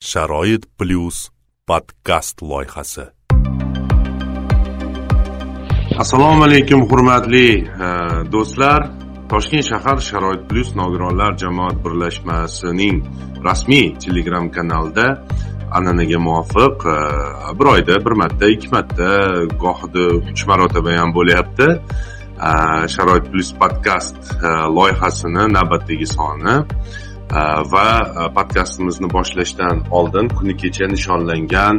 sharoit plyus podkast loyihasi. Assalomu alaykum hurmatli e, do'stlar. Toshkent shahar sharoit plyus nogironlar jamoat birlashmasining rasmiy telegram kanalida an'anaga muvofiq e, bir oyda bir marta ikki marta gohida uch marotaba ham bo'lyapti. E, sharoit plyus podkast loyihasini navbatdagi soni Э, va э, podkastimizni boshlashdan oldin kuni kecha nishonlangan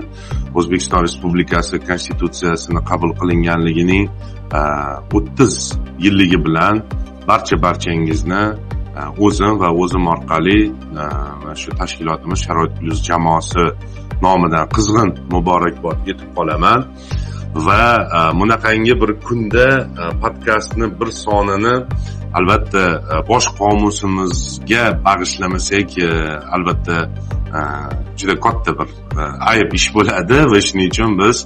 o'zbekiston respublikasi konstitutsiyasini qabul qilinganligining e, o'ttiz yilligi bilan barcha barchangizni e, o'zim va o'zim orqali e, shu tashkilotimiz sharoit plyus jamoasi nomidan qizg'in muborakbod etib qolaman. Va bunaqangi bir kunda podkastni bir sonini albatta e, bosh qomusimizga bag'ishlamasak e, albatta e, juda katta bir ayb ish bo'ladi va shuning uchun biz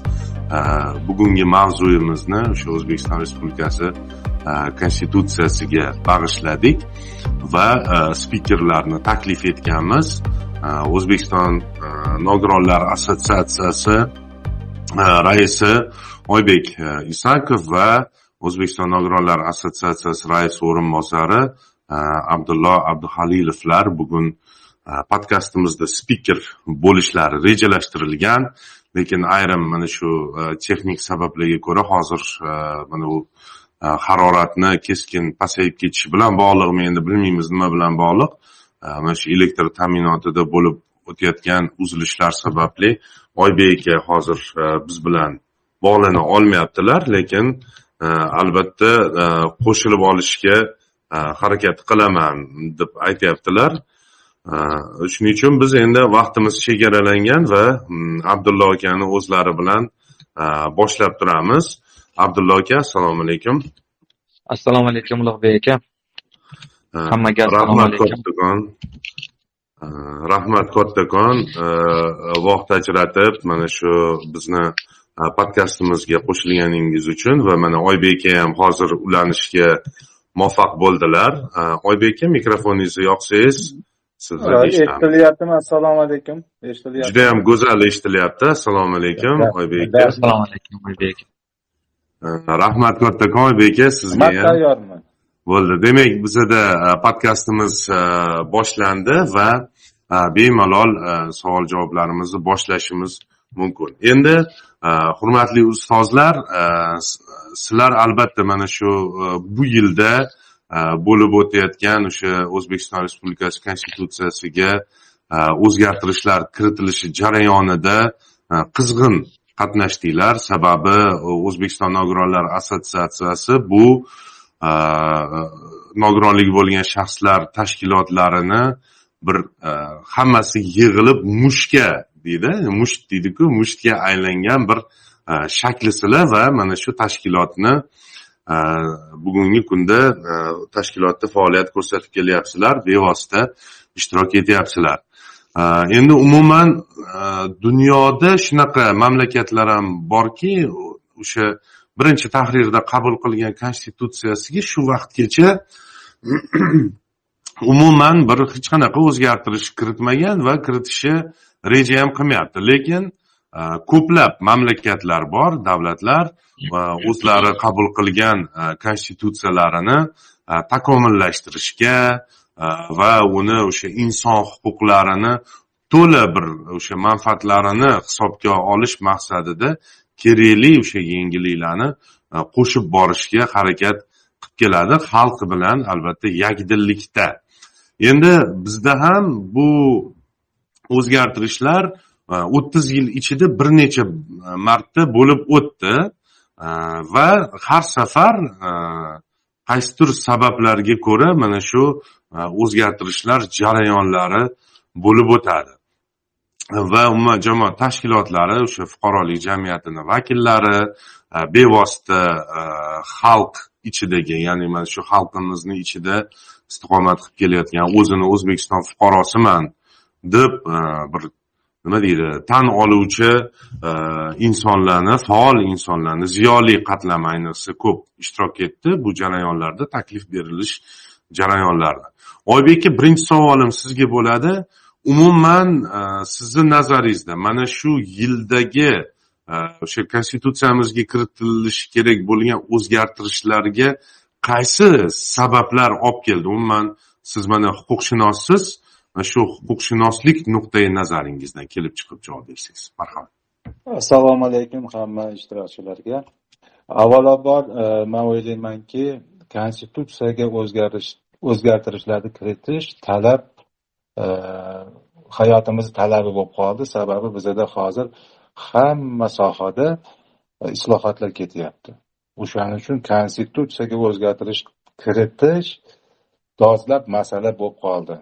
bugungi mavzuyimizni o'sha o'zbekiston respublikasi konstitutsiyasiga bag'ishladik va spikerlarni taklif etganmiz. O'zbekiston nogironlar assotsiatsiyasi raisi oybek isakov va o'zbekiston nogironlar assotsiatsiyasi raisi o'rinbosari e, abdullo abduhalilovlar bugun e, podkastimizda spiker bo'lishlari rejalashtirilgan. Lekin ayrim mana shu e, texnik sabablarga ko'ra hozir mana bu haroratni keskin pasayib ketishi bilan bog'liqmi endi bilmaymiz nima bilan bog'liq. Mana shu elektr ta'minotida bo'lib o'tayotgan uzilishlar sababli oybek aka hozir biz bilan bog'lana olmayaptilar. Lekin albatta e, qo'shilib olishga e, harakat qilaman deb aytyaptilar. E, shuning uchun biz endi vaqtimiz chegaralangan va mm, abdullo akani o'zlari bilan boshlab turamiz. Abdullo aka assalomu alaykum. Assalomu alaykum ulug'bek aka. Hammaga assalomu alaykum. Kattakon rahmat kattakon vaqt ajratib mana shu bizni podkastimizga qo'shilganingiz uchun va mana oybek aka ham hozir ulanishga muvaffaq bo'ldilar. Oybek aka mikrofoningizni yoqsangiz sizni eshitilyaptimi? Assalomu alaykum. Eshitilyapti juda yam go'zal eshitilyapti. Assalomu alaykum oybek. aka assalomu alaykum oybek. Aka rahmat kattakon oybek aka sizga ham tayyorman. bo'ldi. Demak bizada podkastimiz boshlandi va bemalol savol javoblarimizni boshlashimiz mumkin. Endi Э, hurmatli ustozlar э, sizlar albatta mana shu e, bu yilda e, bo'lib o'tayotgan o'sha o'zbekiston respublikasi konstitutsiyasiga e, o'zgartirishlar kiritilishi jarayonida qizg'in qatnashdinglar. Sababi o'zbekiston nogironlar assotsiatsiyasi bu nogironligi bo'lgan shaxslar tashkilotlarini bir hammasi yig'ilib mushka deydi. Musht deydiku mushtga aylangan bir e, shaklisila va mana shu tashkilotni e, bugungi kunda e, tashkilotda faoliyat ko'rsatib kelyapsizlar bevosita ishtirok etyapsizlar endi umuman dunyoda shunaqa mamlakatlar ham borki o'sha birinchi tahrirda qabul qilgan konstitutsiyasiga shu vaqtgacha umuman bir hech qanaqa o'zgartirish kiritmagan va kiritishi reja ham qilmayapti. Lekin e, ko'plab mamlakatlar bor davlatlar o'zlari qabul qilgan e, konstitutsiyalarini e, takomillashtirishga va uni o'sha inson huquqlarini to'la bir o'sha manfaatlarini hisobga olish maqsadida kerakli o'sha yengilliklarni qo'shib borishga harakat qilib keladi xalq bilan albatta yakdillikda endi bizda ham bu o'zgartirishlar e, o'ttiz yil ichida bir necha e, marta bo'lib o'tdi. E, va har safar e, qaysidir sabablarga ko'ra mana shu o'zgartirishlar jarayonlari bo'lib o'tadi. Va umuman jamoat tashkilotlari o'sha fuqarolik jamiyatini vakillari bevosita xalq ichidagi ya'ni mana shu xalqimizni ichida istiqomat qilib kelayotgan o'zini o'zbekiston fuqarosiman deb e, bir nima deydi tan oluvchi e, insonlarni faol insonlarni ziyoli qatlami ayniqsa ko'p ishtirok etdi bu jarayonlarda taklif berilish jarayonlarida oybek aka birinchi savolim sizga bo'ladi. Umuman e, sizni nazaringizda mana shu yildagi o'sha konstitutsiyamizga kiritilishi kerak bo'lgan o'zgartirishlarga qaysi sabablar olib keldi? Umuman siz mana huquqshunossiz shu huquqshunoslik nuqtai nazaringizdan kelib chiqib javob bersangiz. Marhamat. Assalomu alaykum hamma ishtirokchilarga. Avvalambor e, man o'ylaymanki konstitutsiyaga o'zgarish o'zgartirishlarni kiritish talab e, hayotimiz talabi bo'lib qoldi. Sababi bizada hozir hamma sohada e, islohotlar ketyapti. O'shaning uchun konstitutsiyaga o'zgartirish kiritish dolzarb masala bo'lib qoldi.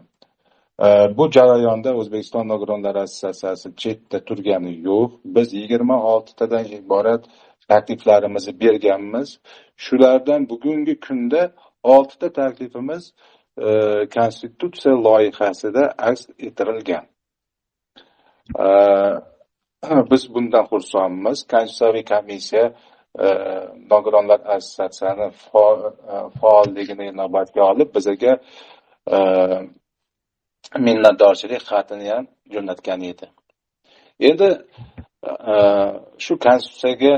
Э, bu jarayonda o'zbekiston nogironlar assotsiatsiyasi chetda turgani yo'q. Biz yigirma oltitadan iborat takliflarimizni berganmiz. Shulardan bugungi kunda oltita taklifimiz e, konstitutsiya loyihasida aks ettirilgan. E, biz bundan xursandmiz. Konstitutsiyaviy komissiya e, nogironlar assotsiatsiyani faolligini inobatga olib bizaga minnatdorchilik xatini ham jo'natgan edi. Endi e, shu konstitutsiyaga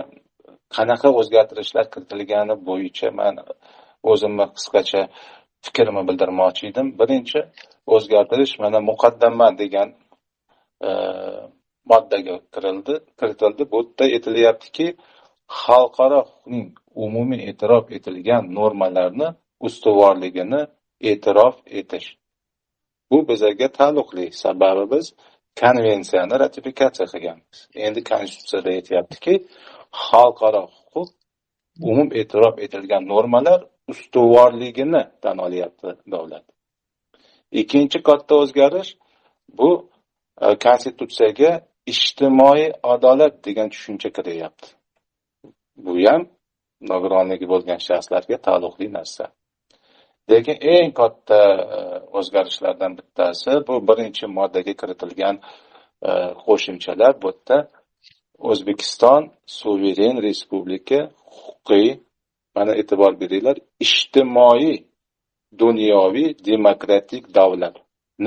qanaqa o'zgartirishlar kiritilgani bo'yicha man o'zimni qisqacha fikrimni bildirmoqchi edim. Birinchi o'zgartirish mana muqaddama degan e, moddaga kirildi kiritildi. Bu yerda aytilyaptiki xalqaro huquqning umumiy e'tirof etilgan normalarni ustuvorligini e'tirof etish bu bizlarga taalluqli sababi biz konvensiyani ratifikatsiya qilganmiz endi konstitutsiyada aytyaptiki xalqaro huquq umum e'tirof etilgan normalar ustuvorligini tan olyapti davlat. Ikkinchi katta o'zgarish bu e, konstitutsiyaga ijtimoiy adolat degan tushuncha kiryapti. Bu ham nogironligi bo'lgan shaxslarga taalluqli narsa. Lekin eng katta e, o'zgarishlardan bittasi bu birinchi moddaga kiritilgan e, qo'shimchalar bu yerda o'zbekiston suveren respublika huquqiy mana e'tibor beringlar ijtimoiy dunyoviy demokratik davlat.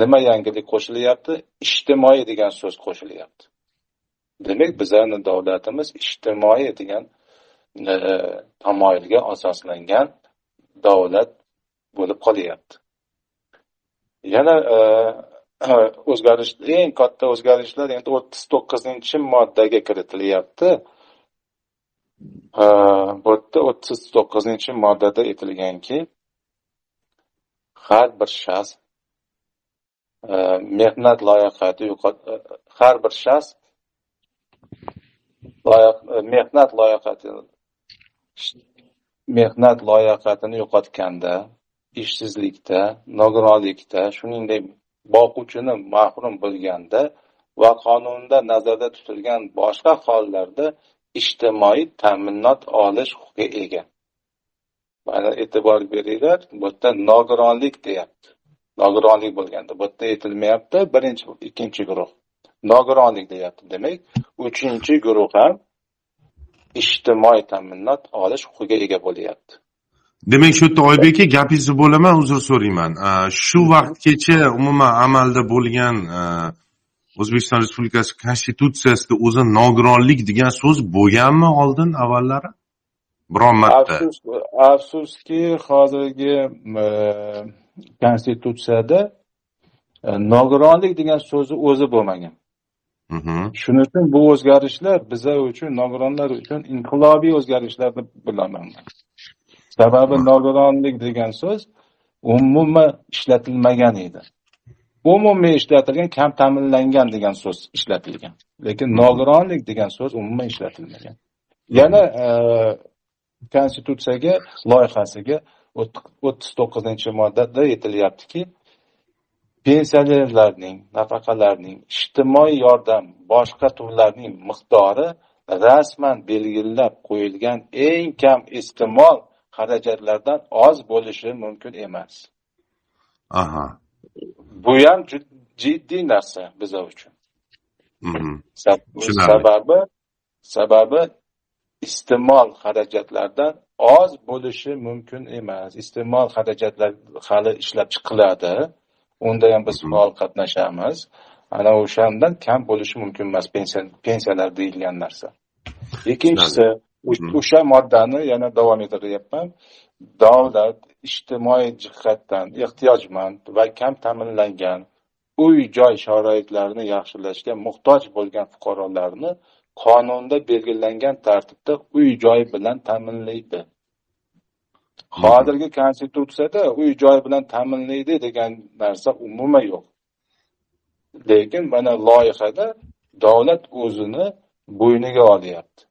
Nima yangilik qo'shilyapti? Ijtimoiy degan so'z qo'shilyapti. Demak bizani davlatimiz ijtimoiy degan e, tamoyilga asoslangan davlat bo'lib qolyapti. Yana e, o'zgarish eng katta o'zgarishlar endi o'ttiz to'qqizinchi moddaga kiritilyapti. E, bu yerda o'ttiz to'qqizinchi moddada aytilganki har bir shaxs e, mehnat loyihati har bir shaxs mehnat loyihati mehnat loyihasini yo'qotganda ishsizlikda nogironlikda shuningdek boquvchini mahrum bo'lganda va qonunda nazarda tutilgan boshqa hollarda ijtimoiy ta'minot olish huquqiga ega. Mana e'tibor beringlar bu yerda nogironlik deyapti. Nogironlik bo'lganda bu yerda aytilmayapti. Birinchi ikkinchi guruh. Nogironlik deyapti demak uchinchi guruh ham ijtimoiy ta'minot olish huquqiga ega bo'lyapti. Demak shu yerda oybek aka gapingizni bo'laman uzr so'rayman. Shu vaqtgacha umuman amalda bo'lgan o'zbekiston respublikasi konstitutsiyasida o'zi nogironlik degan so'z bo'lganmi oldin avvallari? Biron marta. Afsuski hozirgi konstitutsiyada e, nogironlik degan so'zi o'zi bo'lmagan. Shuning uchun bu o'zgarishlar bizlar uchun nogironlar uchun inqilobiy o'zgarishlar deb bilaman sababi nogironlik degan so'z umuman ishlatilmagan edi. Umumiy ishlatilgan kam ta'minlangan degan so'z ishlatilgan. Lekin nogironlik degan so'z umuman ishlatilmagan. Yana e, konstitutsiyaga loyihasiga o'ttiz to'qqizinchi moddada aytilyaptiki pensionerlarning nafaqalarning ijtimoiy yordam boshqa turlarning miqdori rasman belgilab qo'yilgan eng kam iste'mol xarajatlardan oz bo'lishi mumkin emas. Aha. Bu ham jiddiy narsa bizlar uchun. Mhm. sababi sababi iste'mol xarajatlardan oz bo'lishi mumkin emas. Iste'mol xarajatlar hali ishlab chiqiladi. Unda ham biz mhm. faol qatnashamiz. Ana o'shandan kam bo'lishi mumkin emas pensiyalar deyilgan narsa. Ikkinchisi o'sha moddani yana davom ettiryapman. Davlat ijtimoiy jihatdan ehtiyojmand va kam ta'minlangan uy joy sharoitlarini yaxshilashga muhtoj bo'lgan fuqarolarni qonunda belgilangan tartibda uy joy bilan ta'minlaydi. Hozirgi konstitutsiyada uy joy bilan ta'minlaydi degan narsa umuman yo'q. Lekin mana loyihada davlat o'zini bo'yniga olyapti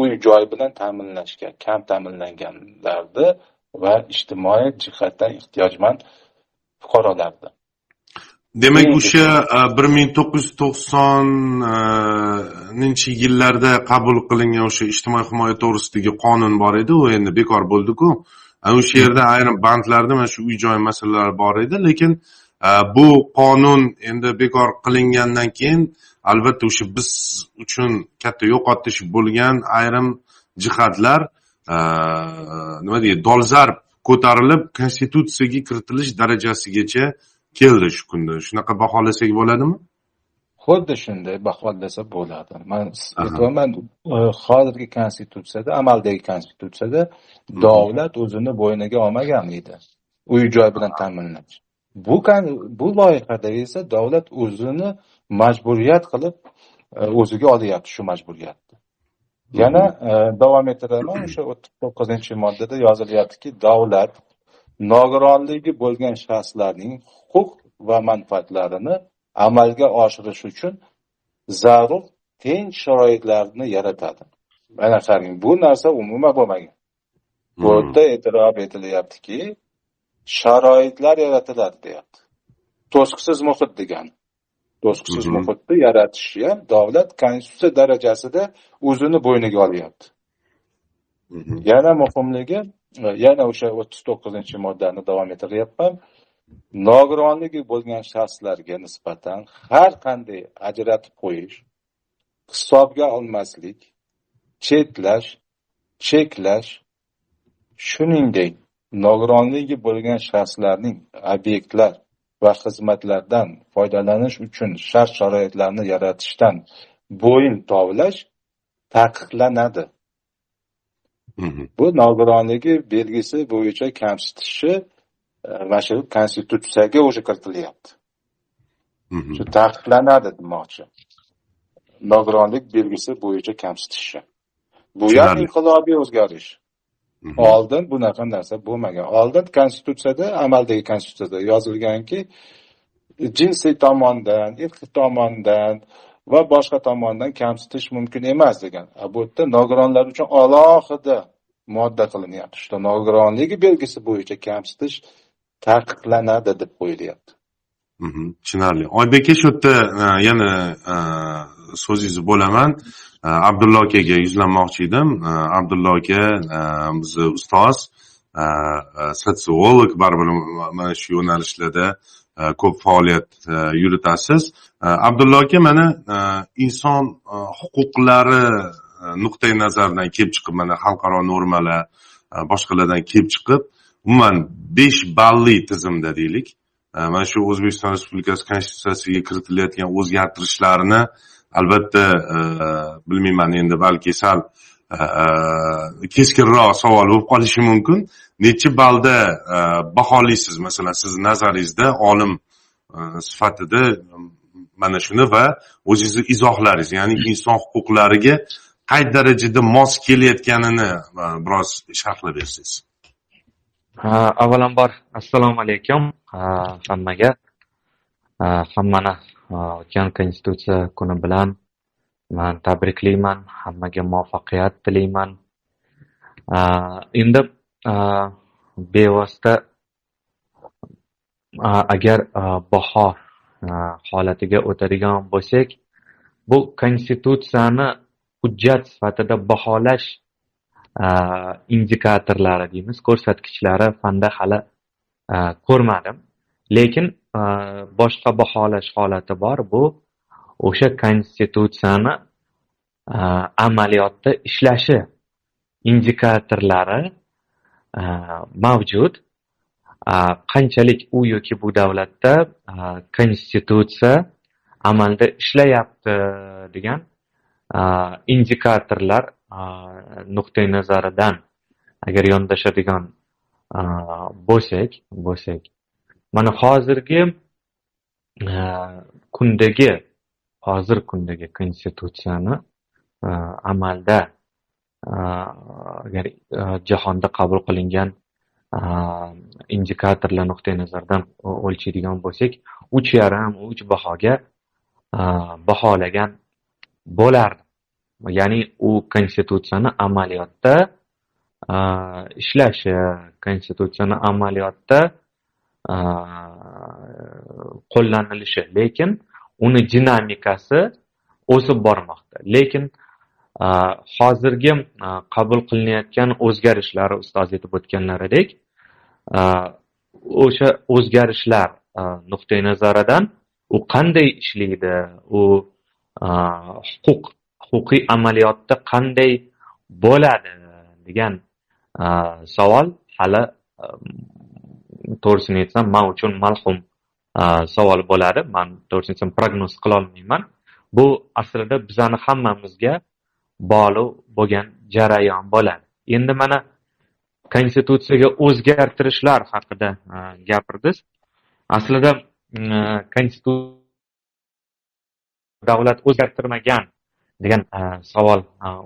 uy joy bilan ta'minlashga kam ta'minlanganlarni va ijtimoiy jihatdan ehtiyojmand fuqarolarni demak o'sha e, bir ming to'qqiz yuz to'qsoninchi yillarda qabul qilingan o'sha ijtimoiy himoya to'g'risidagi qonun bor edi u endi bekor bo'ldiku. O'sha yerda ayrim bandlarda mana shu uy joy masalalari bor edi lekin e, bu qonun endi bekor qilingandan keyin albatta o'sha biz uchun katta yo'qotish bo'lgan ayrim jihatlar nima deydi dolzarb ko'tarilib konstitutsiyaga kiritilish darajasigacha keldi shu kunda. Shunaqa baholasak bo'ladimi? Xuddi shunday baholasa bo'ladi. Man aytyapman e, hozirgi konstitutsiyada amaldagi konstitutsiyada davlat o'zini bo'yniga olmagan edi. Uy joy bilan ta'minlash bu bu loyihada esa davlat o'zini majburiyat qilib e, o'ziga olyapti shu majburiyatni. Yana e, davom ettiraman o'sha o'ttiz to'qqizinchi moddada yozilyaptiki davlat nogironligi bo'lgan shaxslarning huquq va manfaatlarini amalga oshirish uchun zarur teng sharoitlarni yaratadi. Mana qarang bu narsa umuman bo'lmagan. Bu hmm. yerda e'tirof etilyaptiki sharoitlar yaratiladi deyapti. To'siqsiz muhit degani to'siqsiz hmm. muhitni yaratishni ham davlat konstitutsiya darajasida o'zini bo'yniga olyapti hmm. yana muhimligi yana o'sha o'ttiz to'qqizinchi moddani davom ettiryapman nogironligi bo'lgan shaxslarga nisbatan har qanday ajratib qo'yish hisobga olmaslik chetlash cheklash shuningdek nogironligi bo'lgan shaxslarning obyektlar va xizmatlardan foydalanish uchun shart sharoitlarni yaratishdan bo'yin tovlash taqiqlanadi. Bu nogironligi belgisi bo'yicha kamsitishi mana shu konstitutsiyaga уже kiritilyapti shu taqiqlanadi demoqchi. Nogironlik belgisi bo'yicha kamsitishi. Bu ham inqilobiy o'zgarish oldin bunaqa narsa bo'lmagan. Oldin konstitutsiyada amaldagi konstitutsiyada yozilganki jinsiy tomondan irqiy tomondan va boshqa tomondan kamsitish mumkin emas degan. Bu yerda nogironlar uchun alohida modda qilinyapti. Что nogironligi belgisi bo'yicha kamsitish taqiqlanadi deb qo'yilyapti mhm, tushunarli. Oybek aka shu yerda e, yana e, so'zingizni bo'laman e, abdullo akaga yuzlanmoqchi edim abdullo aka bizni ustoz sotsiolog baribir mana shu yo'nalishlarda ko'p faoliyat yuritasiz abdullo aka mana inson huquqlari nuqtai nazaridan kelib chiqib mana xalqaro normalar boshqalardan kelib chiqib umuman besh balli tizimda deylik mana shu o'zbekiston respublikasi konstitutsiyasiga kiritilayotgan o'zgartirishlarni albatta e, bilmayman endi balki sal e, e, keskinroq savol bo'lib qolishi mumkin. Nechi ballda baholaysiz masalan sizni nazaringizda olim sifatida mana shuni va o'zingizni izohlaringiz ya'ni inson huquqlariga qay darajada mos kelayotganini biroz sharhlab bersangiz. Avvalambor assalomu alaykum hammaga. Hammani o'tgan konstitutsiya kuni bilan man tabriklayman hammaga muvaffaqiyat tilayman. Endi bevosita agar baho holatiga o'tadigan bo'lsak bu konstitutsiyani hujjat sifatida baholash indikatorlari deymiz ko'rsatkichlari fanda hali ko'rmadim. Lekin Э, boshqa baholash holati bor. Bu o'sha konstitutsiyani e, amaliyotda ishlashi indikatorlari e, mavjud. E, qanchalik u yoki bu davlatda konstitutsiya amalda ishlayapti degan indikatorlar nuqtai nazaridan agar yondashadigan bo'lsak bo'lsak mana hozirgi e, kundagi hozir kundagi konstitutsiyani e, amalda e, agar jahonda qabul qilingan indikatorlar nuqtai nazaridan o'lchaydigan bo'lsak uch yarim uch bahoga baholagan bo'lardi. Ya'ni u konstitutsiyani amaliyotda ishlashi konstitutsiyani amaliyotda qo'llanilishi. Lekin uni dinamikasi o'sib bormoqda. Lekin hozirgi qabul qilinayotgan o'zgarishlar ustoz aytib o'tganlaridek o'sha o'zgarishlar nuqtai nazaridan u qanday ishlaydi? U huquq huquqiy amaliyotda qanday bo'ladi? degan savol hali to'g'risini aytsam man uchun malhum savol bo'ladi. Man to'g'risini aytsam prognoz qilolmayman bu aslida bizani hammamizga bog'liq bo'lgan jarayon bo'ladi. Endi mana konstitutsiyaga o'zgartirishlar haqida gapirdiz aslida konstitutsiya davlat o'zgartirmagan degan savol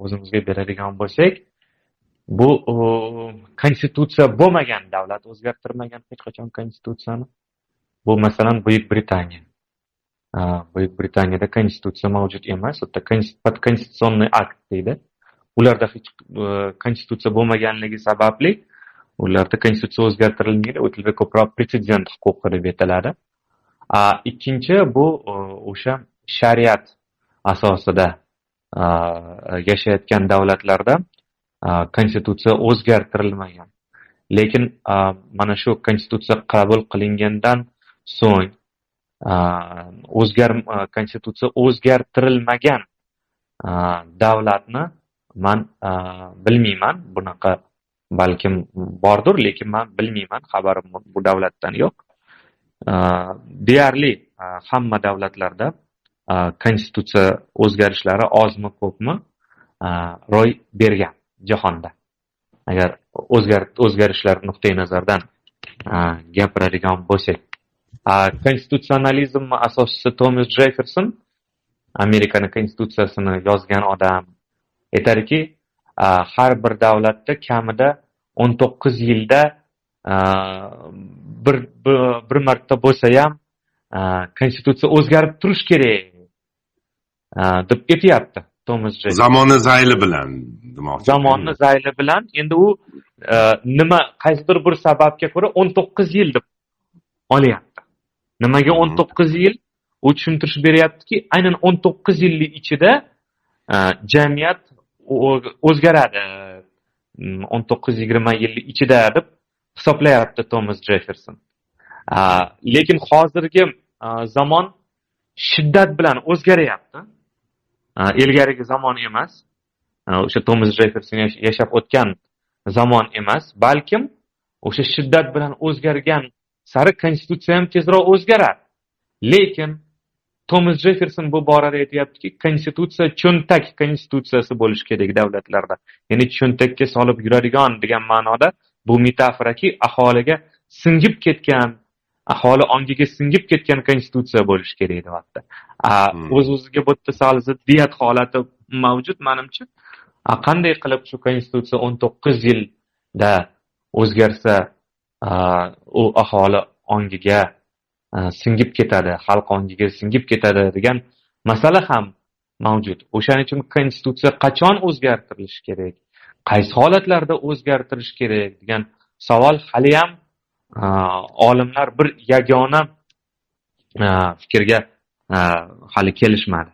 o'zimizga beradigan bo'lsak bu konstitutsiya bo'lmagan davlat o'zgartirmagan hech qachon konstitutsiyani. Bu masalan buyuk britaniya. Buyuk britaniyada konstitutsiya mavjud emas u yerda podkonstitutsionniy akt deydi. Ularda hech e, konstitutsiya bo'lmaganligi sababli ularda konstitutsiya o'zgartirilmaydi u tilda ko'proq pretsedent huquqi deb aytiladi ikkinchi bu o'sha shariat asosida yashayotgan davlatlarda Э, konstitutsiya o'zgartirilmagan. Lekin э, mana shu konstitutsiya qabul qilingandan so'ng э, o'zgar konstitutsiya o'zgartirilmagan davlatni man bilmayman bunaqa balkim bordir lekin man bilmayman xabarim bu davlatdan yo'q. Deyarli hamma davlatlarda konstitutsiya o'zgarishlari ozmi ko'pmi ro'y bergan. Jahonda. Agar o'zgarishlar nuqtai nazaridan gapiradigan bo'lsak konstitutsionalizm asoschisi tomas jefferson amerikani konstitutsiyasini yozgan odam aytadiki har bir davlatda kamida o'n to'qqiz yilda bir bir marta bo'lsa ham konstitutsiya o'zgarib turishi kerak deb aytyapti. Tomas zamoni zayli bilan demoqchi. Zamonni zayli bilan. Endi u nima qaysidir bir sababga ko'ra o'n to'qqiz yil deb olyapti. Nimaga o'n to'qqiz yil? U tushuntirish beryaptiki aynan o'n to'qqiz yillik ichida jamiyat o'zgaradi. O'n to'qqiz yigirma yillik ichida deb hisoblayapti tomas jefferson. Lekin hozirgi zamon shiddat bilan o'zgaryapti ilgarigi zamon emas. O'sha tomas jefferson yashab o'tgan zamon emas balkim o'sha shiddat bilan o'zgargan sari konstitutsiya ham tezroq o'zgaradi lekin tomas jefferson bu borada aytyaptiki konstitutsiya cho'ntak konstitutsiyasi bo'lishi kerak davlatlarda. Ya'ni cho'ntakka solib yuradigan degan ma'noda bu metaforaki aholiga singib ketgan aholi ongiga singib ketgan konstitutsiya bo'lishi kerak deyapti. O'z o'ziga bu yerda sal ziddiyat holati mavjud manimcha. Qanday qilib shu konstitutsiya o'n to'qqiz yilda o'zgarsa u aholi ongiga singib ketadi xalq ongiga singib ketadi degan masala ham mavjud. O'shaning uchun konstitutsiya qachon o'zgartirilishi kerak? Qaysi holatlarda o'zgartirish kerak degan savol haliyam olimlar bir yagona fikrga hali kelishmadi.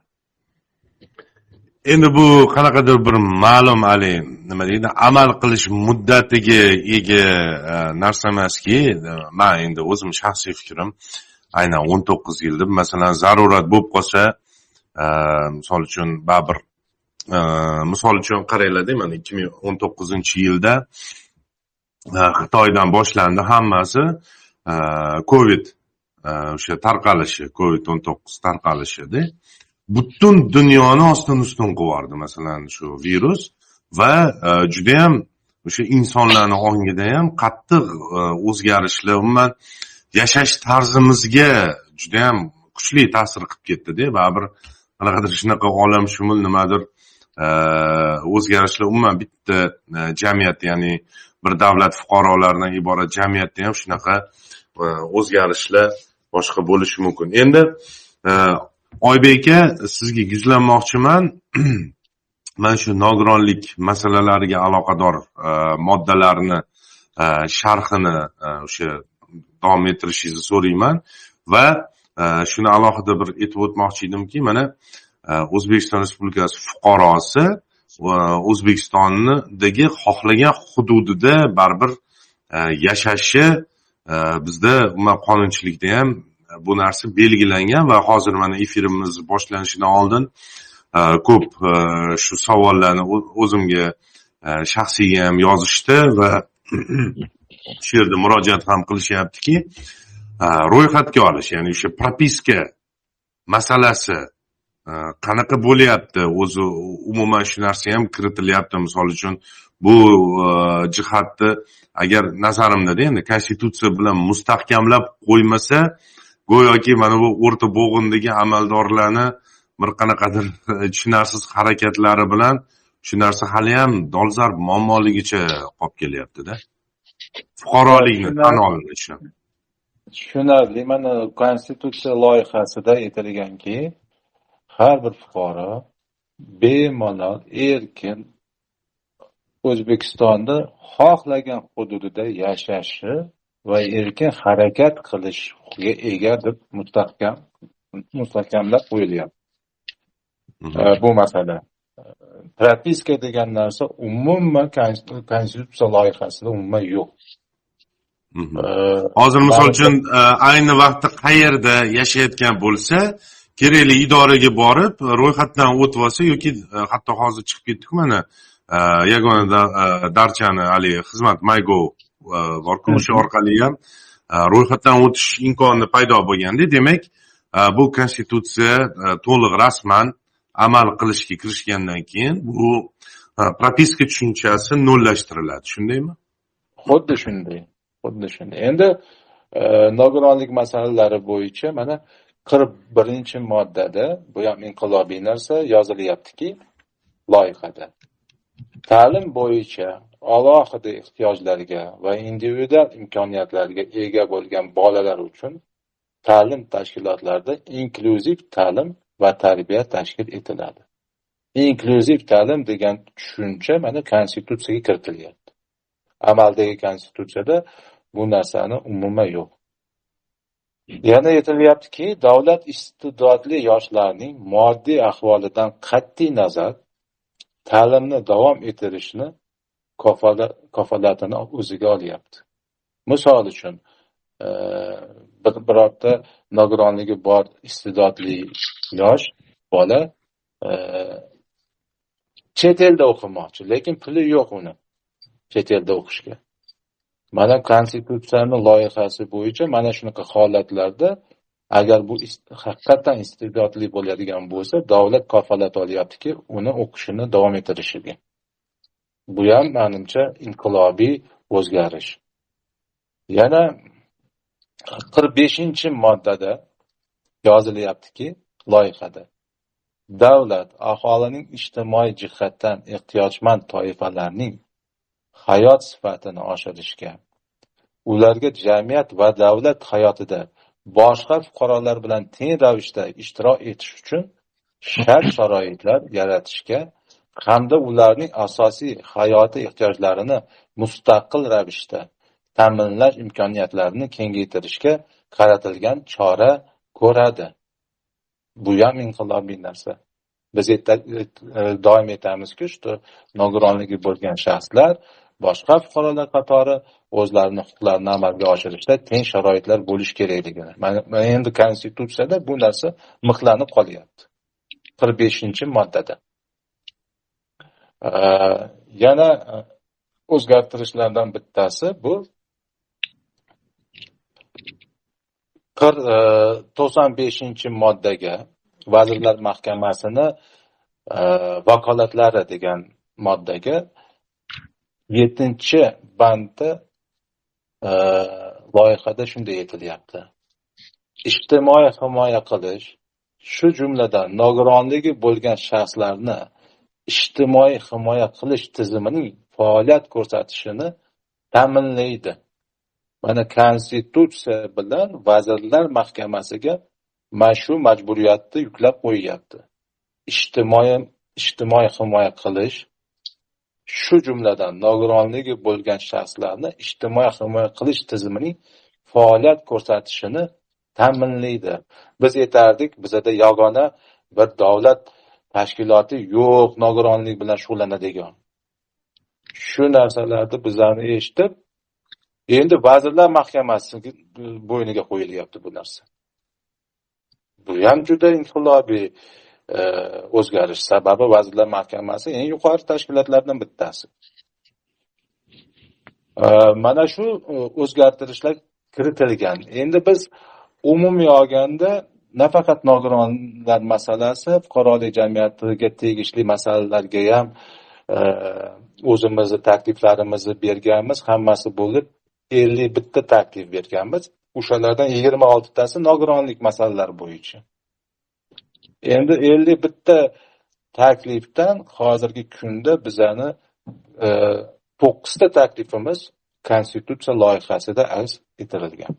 Endi bu qanaqadir bir ma'lum haligi nima deydi amal qilish muddatiga ega narsa emaski man endi o'zim shaxsiy fikrim aynan o'n to'qqiz yil deb masalan zarurat bo'lib qolsa misol uchun baribir misol uchun qaranglarda mana ikki ming o'n to'qqizinchi yilda xitoydan boshlandi hammasi. Covid o'sha tarqalishi covid o'n to'qqiz tarqalishida butun dunyoni ostin ustun qilib yubordi masalan shu virus va e, judayam o'sha insonlarni ongida ham qattiq e, o'zgarishlar umuman yashash tarzimizga judayam kuchli ta'sir qilib ketdida baribir qanaqadir shunaqa olamshumul nimadir e, o'zgarishlar umuman bitta jamiyat ya'ni bir davlat fuqarolaridan iborat jamiyatda ham shunaqa e, o'zgarishlar boshqa bo'lishi mumkin. Endi e, oybek aka sizga yuzlanmoqchiman mana shu nogironlik masalalariga aloqador e, moddalarni sharhini o'sha davom ettirishingizni so'rayman. Va shuni alohida bir aytib o'tmoqchi edimki mana o'zbekiston respublikasi fuqarosi o'zbekistondagi xohlagan hududida baribir e, yashashi e, bizda umuman qonunchilikda ham bu narsa belgilangan va hozir mana efirimiz boshlanishidan oldin e, ko'p shu savollarni o'zimga shaxsiyga ham yozishdi va shu yerda murojaat ham qilishyaptiki ro'yxatga olish ya'ni o'sha propiska masalasi qanaqa bo'lyapti? O'zi umuman shu narsa ham kiritilyapti. Misol uchun bu jihatni agar nazarimdada endi konstitutsiya bilan mustahkamlab qo'ymasa go'yoki mana bu o'rta bo'g'indagi amaldorlarni bir qanaqadir tushunarsiz harakatlari bilan shu narsa haliyam dolzarb muammoligicha qolib kelyaptida. Fuqarolikni tan olinishi tushunarli. Mana konstitutsiya loyihasida aytilganki har bir fuqaro bemalol erkin o'zbekistonda xohlagan hududida yashashi va erkin harakat qilish huquqiga ega deb mustahkam mustahkamlab qo'yilyapti bu masala. Propiska degan narsa umuman konstitutsiya loyihasida umuman yo'q. Hozir misol uchun ayni vaqtda qayerda yashayotgan bo'lsa kerakli idoraga borib ro'yxatdan o'tib olsa yoki hatto hozir chiqib ketdiku mana yagona darchani haligi xizmat mygov borku o'sha orqali ham ro'yxatdan o'tish imkoni paydo bo'lganda demak bu konstitutsiya to'liq rasman amal qilishga kirishgandan keyin bu propiska tushunchasi nolllashtiriladi. Shundaymi? Xuddi shunday xuddi shunday. Endi nogironlik masalalari bo'yicha mana qirq birinchi moddada bu ham inqilobiy narsa yozilyaptiki loyihada. Ta'lim bo'yicha alohida ehtiyojlarga va individual imkoniyatlarga ega bo'lgan bolalar uchun ta'lim tashkilotlarida inklyuziv ta'lim va tarbiya tashkil etiladi. Inklyuziv ta'lim degan tushuncha mana konstitutsiyaga kiritilyapti amaldagi konstitutsiyada bu narsani umuman yo'q. Yana aytilyaptiki davlat iste'dodli yoshlarning moddiy ahvolidan qat'iy nazar ta'limni davom ettirishni kafolatini o'ziga olyapti. Misol uchun e, birorta nogironligi bor iste'dodli yosh bola e, chet elda o'qimoqchi lekin puli yo'q uni chet elda o'qishga. Mana konstitutsiyani loyihasi bo'yicha mana shunaqa holatlarda agar bu haqiqatdan iste'dodli bo'ladigan bo'lsa davlat kafolat olyaptiki uni o'qishini davom ettirishiga. Bu ham manimcha inqilobiy o'zgarish. Yana qirq beshinchi moddada yozilyaptiki loyihada davlat aholining ijtimoiy jihatdan ehtiyojmand toifalarning hayot sifatini oshirishga. Ularga jamiyat va davlat hayotida boshqa fuqarolar bilan teng ravishda ishtirok etish uchun shart sharoitlar yaratishga hamda ularning asosiy hayotiy ehtiyojlarini mustaqil ravishda ta'minlash imkoniyatlarini kengaytirishga qaratilgan chora ko'radi. Bu ham inqilobiy narsa. Biz e, doim aytamizki shu nogironligi bo'lgan shaxslar boshqa fuqarolar qatori o'zlarini huquqlarini amalga oshirishda teng sharoitlar bo'lishi kerakligini. Mana endi konstitutsiyada bu narsa mixlanib qolyapti. qirq beshinchi moddada. Yana e, o'zgartirishlardan bittasi bu e, to'qson beshinchi moddaga vazirlar mahkamasini e, vakolatlari degan moddaga yettinchi bandi e, loyihada shunday aytilyapti. Ijtimoiy himoya qilish shu jumladan nogironligi bo'lgan shaxslarni ijtimoiy himoya qilish tizimining faoliyat ko'rsatishini ta'minlaydi. Mana konstitutsiya bilan vazirlar mahkamasiga mana shu majburiyatni yuklab qo'yyapti ijtimoiy ijtimoiy himoya qilish shu jumladan nogironligi bo'lgan shaxslarni ijtimoiy himoya qilish tizimining faoliyat ko'rsatishini ta'minlaydi. Biz aytardik bizada yagona bir davlat tashkiloti yo'q nogironlik bilan shug'ullanadigan. Shu narsalarni bizlarni eshitib endi vazirlar mahkamasi bo'yniga qo'yilyapti bu narsa. Bu ham juda inqilobiy E, o'zgarish sababi vazirlar mahkamasi eng yuqori tashkilotlardan bittasi. E, mana shu e, o'zgartirishlar kiritilgan. Endi biz umumiy olganda nafaqat nogironlar masalasi fuqarolik jamiyatiga tegishli masalalarga ham o'zimizni takliflarimizni berganmiz. Hammasi bo'lib ellik bitta taklif berganmiz. O'shalardan yigirma oltitasi nogironlik masalalari bo'yicha. Endi ellik bitta taklifdan hozirgi kunda bizani e, to'qqizta taklifimiz konstitutsiya loyihasida aks ettirilgan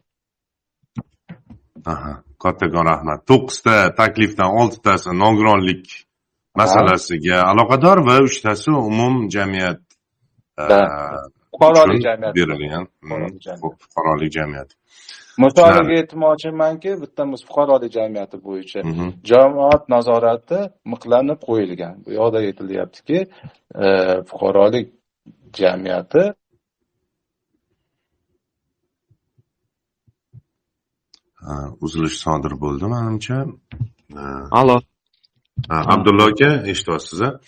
aha kattakon rahmat. To'qqizta taklifdan oltitasi nogironlik masalasiga aloqador va uchtasi umum jamiyat e, fuqarolik jamiyati. berilgan. Fuqarolik jamiyati misoliga aytmoqchimanki bittamiz fuqarolik jamiyati bo'yicha mhm. jamoat nazorati miqlanib qo'yilgan. Bu yoqda aytilyaptiki e, fuqarolik jamiyati uzilish sodir bo'ldi manimcha. Allo abdulla aka eshityapsiz a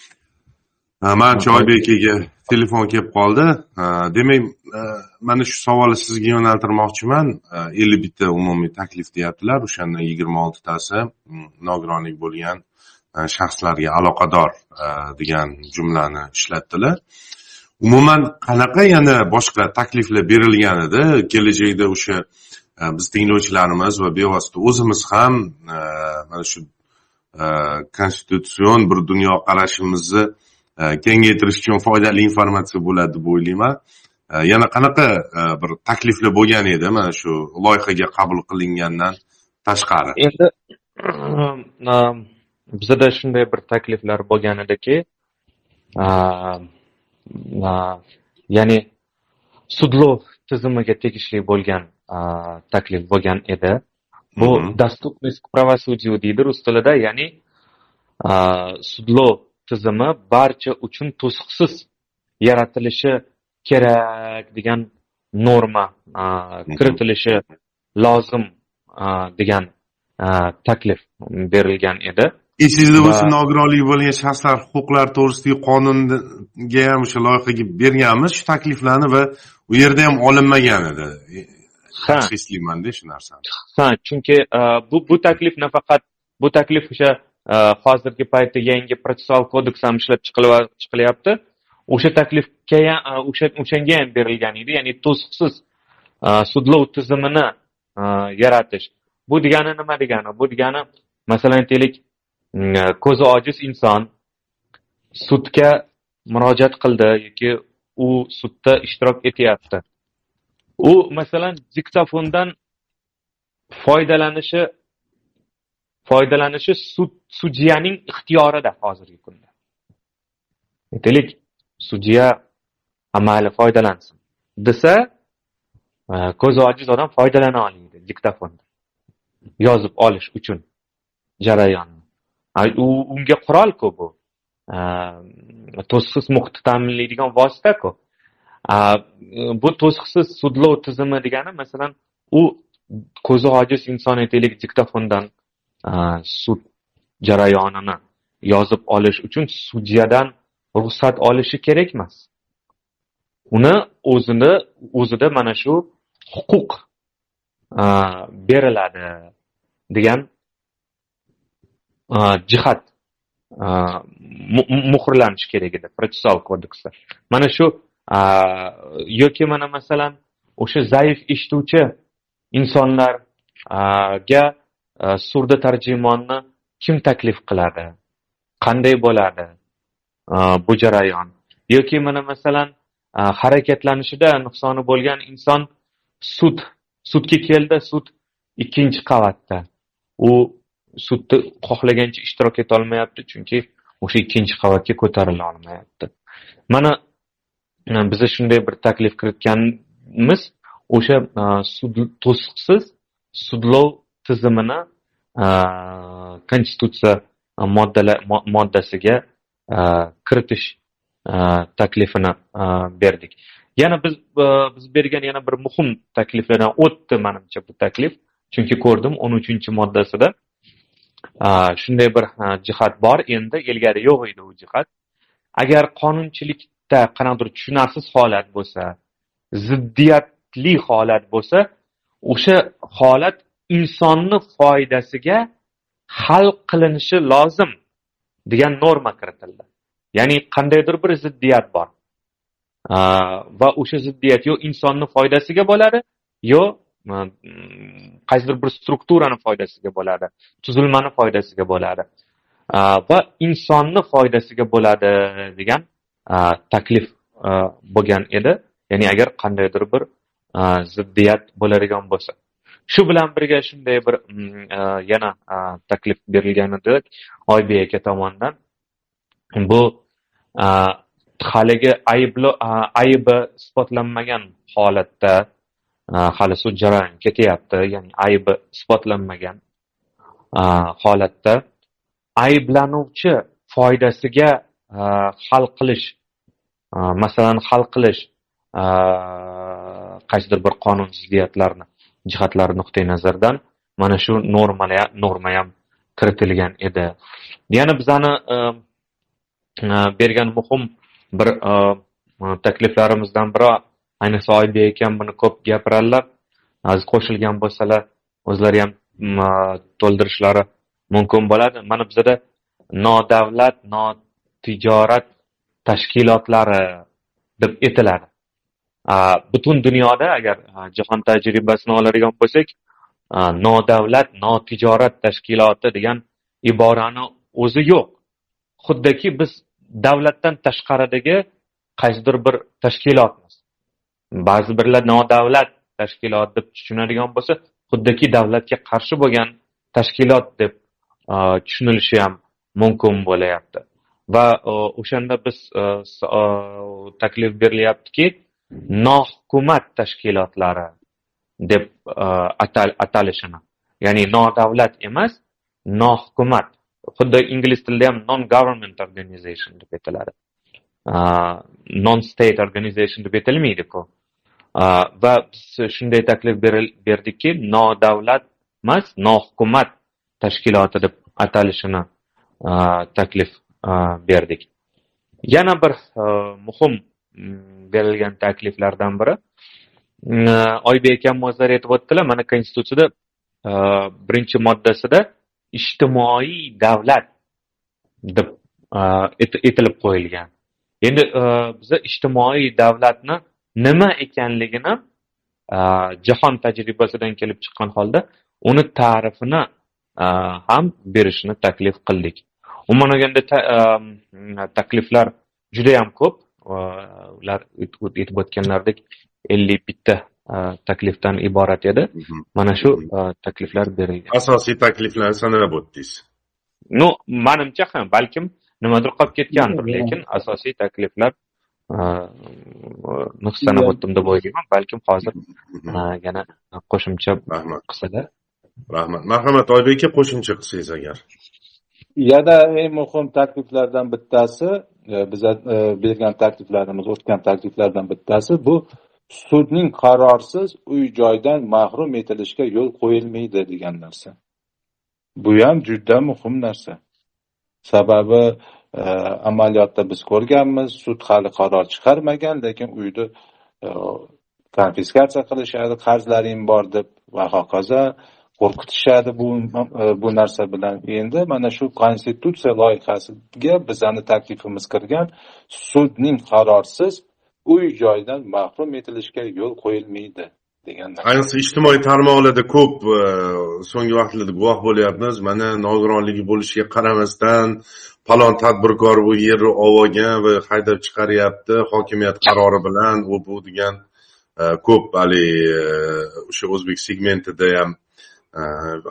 manimcha oybek aka telefon kelib qoldi. Demak mana shu savolni sizga yo'naltirmoqchiman. Ellik bitta umumiy taklif deyaptilar. O'shandan yigirma oltitasi nogironlik bo'lgan shaxslarga aloqador degan jumlani ishlatdilar. Umuman qanaqa yana boshqa takliflar berilgan edi? Kelajakda o'sha biz tinglovchilarimiz va bevosita o'zimiz ham mana shu konstitutsion bir dunyoqarashimizni kengaytirish uchun foydali informatsiya bo'ladi deb o'ylayman yana qanaqa bir takliflar bo'lgan edi mana shu loyihaga qabul qilingandan tashqari endi bizada shunday bir takliflar bo'lgan ediki ya'ni sudlov tizimiga tegishli bo'lgan taklif bo'lgan edi bu доступность к правосудию deydi rus tilida ya'ni sudlov tizimi barcha uchun to'siqsiz yaratilishi kerak degan norma kiritilishi lozim degan taklif berilgan edi. Esingizda bo'lsa nogironligi bo'lgan shaxslar huquqlari to'g'risidagi qonunga ham o'sha loyihaga berganmiz. Shu takliflarni va u yerda ham olinmagan edi. Ha. Eslaymanda shu narsani. Ha chunki bu bu taklif nafaqat bu taklif o'sha hozirgi paytda yangi protsessual kodeks ham ishlab chiqilyapti o'sha taklifga o'sha o'shanga ham berilgan edi ya'ni to'siqsiz sudlov tizimini yaratish bu degani nima degani bu degani masalan aytaylik ko'zi ojiz inson sudga murojaat qildi yoki u sudda ishtirok etyapti u masalan diktofondan foydalanishi foydalanishi sud sudyaning ixtiyorida hozirgi kunda. Aytaylik sudya mayli foydalansin desa e, ko'zi ojiz odam foydalana olmaydi diktofondan yozib olish uchun jarayonni u unga qurolku bu? E, to'siqsiz muhitni ta'minlaydigan vositaku bu to'siqsiz sudlov tizimi degani masalan u ko'zi ojiz inson aytaylik diktofondan sud jarayonini yozib olish uchun sudyadan ruxsat olishi kerak emas uni o'zini o'zida mana shu huquq beriladi degan jihat muhrlanishi kerak edi protsessual kodeksda mana shu yoki mana masalan o'sha zaif eshituvchi insonlarga surda tarjimonni kim taklif qiladi qanday bo'ladi bu jarayon yoki mana masalan harakatlanishida nuqsoni bo'lgan inson sud sudga keldi sud ikkinchi qavatda u sudda xohlagancha ishtirok etolmayapti chunki o'sha ikkinchi qavatga ko'tarila olmayapti mana biza shunday bir taklif kiritganmiz o'sha sud to'siqsiz sudlov tizimini uh, konstitutsiya uh, moddasiga uh, kiritish taklifini berdik. Yana biz biz bergan yana bir muhim takliflardan o'tdi manimcha bu taklif. Chunki ko'rdim o'n uchinchi moddasida shunday bir jihat bor. Endi ilgari yo'q edi u jihat agar qonunchilikda qanaqadir tushunarsiz holat bo'lsa ziddiyatli holat bo'lsa o'sha holat insonni foydasiga hal qilinishi lozim degan norma kiritildi. Ya'ni qandaydir bir ziddiyat bor. Va o'sha ziddiyat yo insonni foydasiga bo'ladi yo qaysidir bir strukturani foydasiga bo'ladi tuzilmani foydasiga bo'ladi. Va insonni foydasiga bo'ladi degan taklif bo'lgan edi. Ya'ni agar qandaydir bir ziddiyat bo'ladigan bo'lsa. Shu bilan birga shunday bir mm, e, yana e, taklif berilgan edi oybek aka tomonidan. Bu e, haligi aybi isbotlanmagan holatda hali sud jarayoni ketyapti ya'ni aybi isbotlanmagan holatda ayblanuvchi foydasiga hal qilish masalan hal qilish qaysidir bir qonun jihatlari nuqtai nazaridan mana shu norma ham kiritilgan edi. Yana bizani e, e, bergan muhim bir e, takliflarimizdan biri ayniqsa oybek akam buni ko'p gapiradilar hozir qo'shilgan bo'lsalar o'zlari ham to'ldirishlari mumkin bo'ladi. Mana bizada nodavlat notijorat tashkilotlari deb aytiladi butun dunyoda agar jahon tajribasini oladigan bo'lsak nodavlat notijorat tashkiloti degan iborani o'zi yo'q. Xuddiki biz davlatdan tashqaridagi qaysidir bir tashkilotmiz. Ba'zi birlar nodavlat tashkilot deb tushunadigan bo'lsa xuddiki davlatga qarshi bo'lgan tashkilot deb tushunilishi ham mumkin bo'layapti. Va o'shanda biz taklif berilyaptiki nohukumat tashkilotlari deb e, atalishini. Ya'ni nodavlat emas nohukumat. Xuddi ingliz tilida ham non government organization deb aytiladi. E, non state organization deb aytilmaydiku. E, va biz shunday taklif berdikki nodavlat emas nohukumat tashkiloti deb atalishini taklif berdik. Yana bir muhim berilgan takliflardan biri. Oybek akam o'zlari aytib o'tdilar mana konstitutsiyada э, birinchi moddasida ijtimoiy davlat deb э, etilib qo'yilgan. Endi э, biza ijtimoiy davlatni nima ekanligini jahon tajribasidan kelib chiqqan holda uni ta'rifini ham berishni taklif qildik. Umuman olganda takliflar judayam ko'p. Ular aytib o'tganlaridek ellik bitta taklifdan iborat edi. Mana shu takliflar berilgan. Asosiy takliflarni sanab o'tdingiz. Ну manimcha ham balkim nimadir qolib ketgandir lekin asosiy takliflar sanab o'tdim deb o'ylayman. Balkim hozir yana qo'shimcha qilsalar rahmat. Marhamat oybek aka qo'shimcha qilsangiz agar. Yana eng muhim takliflardan bittasi biza e, bergan takliflarimiz o'tgan takliflardan bittasi bu sudning qarorsiz uy joydan mahrum etilishiga yo'l qo'yilmaydi degan narsa. Bu ham juda muhim narsa. Sababi e, amaliyotda biz ko'rganmiz sud hali qaror chiqarmagan lekin uyni e, konfiskatsiya qilishadi qarzlaring bor deb va hokazo. Qo'rqitishadi bu e, bu narsa bilan. Endi mana shu konstitutsiya loyihasiga bizani taklifimiz kirgan sudning qarorsiz uy joydan mahrum etilishga yo'l qo'yilmaydi degan ayniqsa ijtimoiy tarmoqlarda ko'p e, so'nggi vaqtlarda guvoh bo'lyapmiz. Mana nogironligi bo'lishiga qaramasdan falon tadbirkor bu yerni olib olgan va haydab chiqaryapti. Hokimiyat qarori bilan u bu degan e, ko'p haligi o'sha o'zbek segmentida ham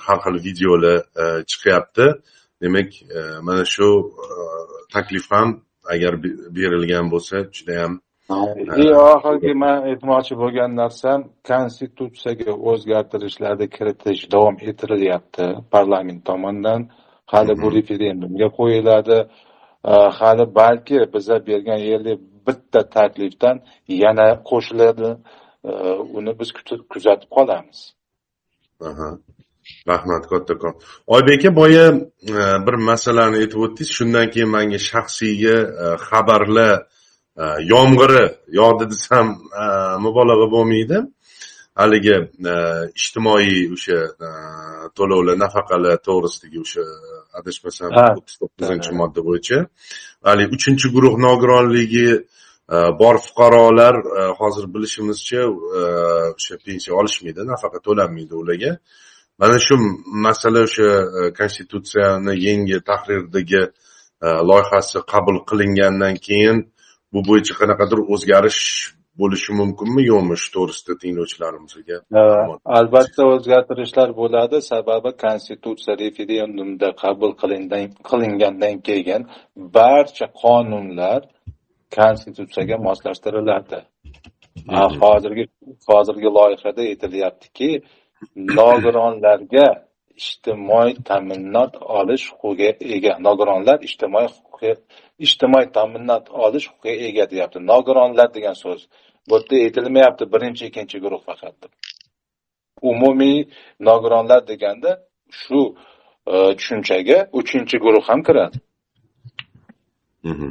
har xil videolar chiqyapti. Demak mana shu taklif ham agar berilgan bo'lsa judayam oxirgi man aytmoqchi bo'lgan narsam konstitutsiyaga o'zgartirishlarni kiritish davom ettirilyapti parlament tomonidan. Hali bu referendumga qo'yiladi. Hali balki biza bergan ellik bitta taklifdan yana qo'shiladi. Uni biz kuzatib qolamiz rahmat kattakon oybek aka boya bir masalani aytib o'tdingiz. Shundan keyin manga shaxsiyga xabarlar yomg'iri yog'di desam mubolag'a bo'lmaydi. Haligi ijtimoiy o'sha to'lovlar nafaqalar to'g'risidagi o'sha adashmasam o'ttiz to'qqizinchi modda bo'yicha. Haligi uchinchi guruh nogironligi bor fuqarolar hozir bilishimizcha o'sha pensiya olishmaydi nafaqa to'lanmaydi ularga mana shu masala o'sha konstitutsiyani yangi tahrirdagi loyihasi qabul qilingandan keyin bu bo'yicha qanaqadir o'zgarish bo'lishi mumkinmi yo'qmi shu to'g'risida tinglovchilarimizga? Albatta o'zgartirishlar bo'ladi. Sababi konstitutsiya referendumda qabul qilingandan keyin barcha qonunlar konstitutsiyaga moslashtiriladi. Hozirgi hozirgi loyihada aytilyaptiki nogironlarga ijtimoiy ta'minot olish huquqiga ega. Nogironlar ijtimoiy ijtimoiy ta'minot olish huquqiga ega deyapti. Nogironlar degan so'z bu yerda aytilmayapti. Birinchi ikkinchi guruh faqat. Umumiy nogironlar deganda shu e, tushunchaga uchinchi guruh ham kiradi. Mhm.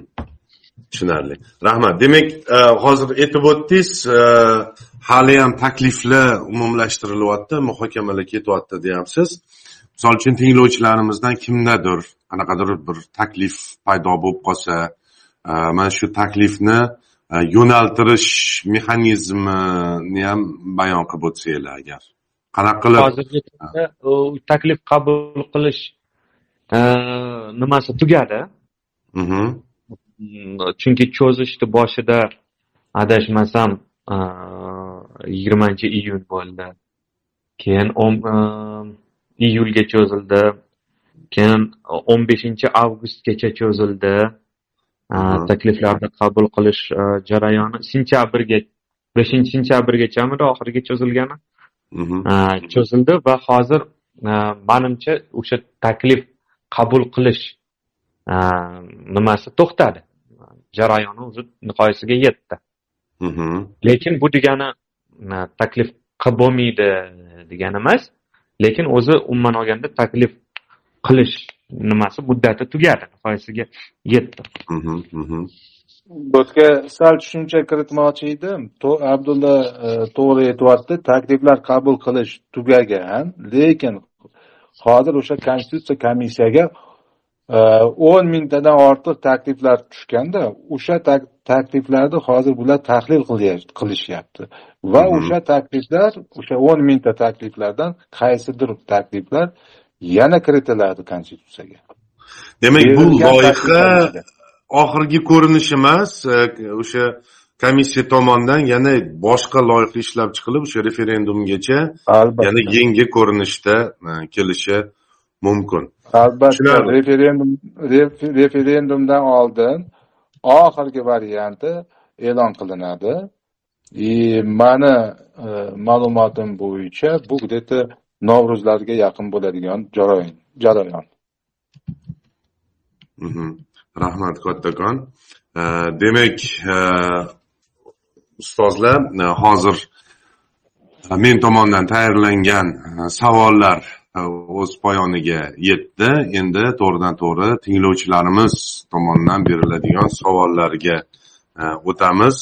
Tushunarli. Rahmat. Demak e, hozir aytib o'tdingiz e, haliyam takliflar umumlashtirilyapti muhokamalar ketyapti deyapsiz. Misol uchun tinglovchilarimizdan kimdadir qanaqadir bir taklif paydo bo'lib qolsa e, mana shu taklifni yo'naltirish mexanizmini ham bayon qilib o'tsanglar agar. Qanaqa qilib? Hozirgi taklif qabul qilish nimasi tugadi? Mhm. Chunki cho'zishni boshida adashmasam yigirmanchi iyun bo'ldi keyin iyulga cho'zildi keyin o'n beshinchi avgustgacha cho'zildi takliflarni qabul qilish jarayoni sentyabrga beshinchi sentyabrgachamidi oxiriga cho'zilgani cho'zildi va hozir manimcha o'sha taklif qabul qilish nimasi? To'xtadi. Jarayoni o'zi nihoyasiga yetdi. Lekin bu degani taklif qilib bo'lmaydi degani emas lekin o'zi umuman olganda taklif qilish nimasi muddati tugadi nihoyasiga yetdi. Bu yerga sal tushuncha kiritmoqchi edim. Abdulla e, to'g'ri aytyapti takliflar qabul qilish tugagan lekin hozir o'sha konstitutsiya komissiyaga o'n mingtadan ortiq takliflar tushganda o'sha takliflarni hozir bular tahlil qilishyapti. Va o'sha takliflar o'sha o'n mingta takliflardan qaysidir takliflar yana kiritiladi konstitutsiyaga. Demak bu loyiha oxirgi ko'rinishi emas e, o'sha komissiya tomonidan yana boshqa loyiha ishlab chiqilib o'sha referendumgacha yana yangi ko'rinishda e, kelishi mumkin. Albatta referendum referendumdan oldin oxirgi varianti e'lon qilinadi. И mani e, ma'lumotim bo'yicha bu где то navro'zlarga yaqin bo'ladigan jarayon jarayon. Mhm. rahmat kattakon. E, demak e, ustozlar hozir men tomonidan tayyorlangan savollar Э, o'z poyoniga yetdi. Endi to'g'ridan to'g'ri tinglovchilarimiz tomonidan beriladigan savollarga e, o'tamiz.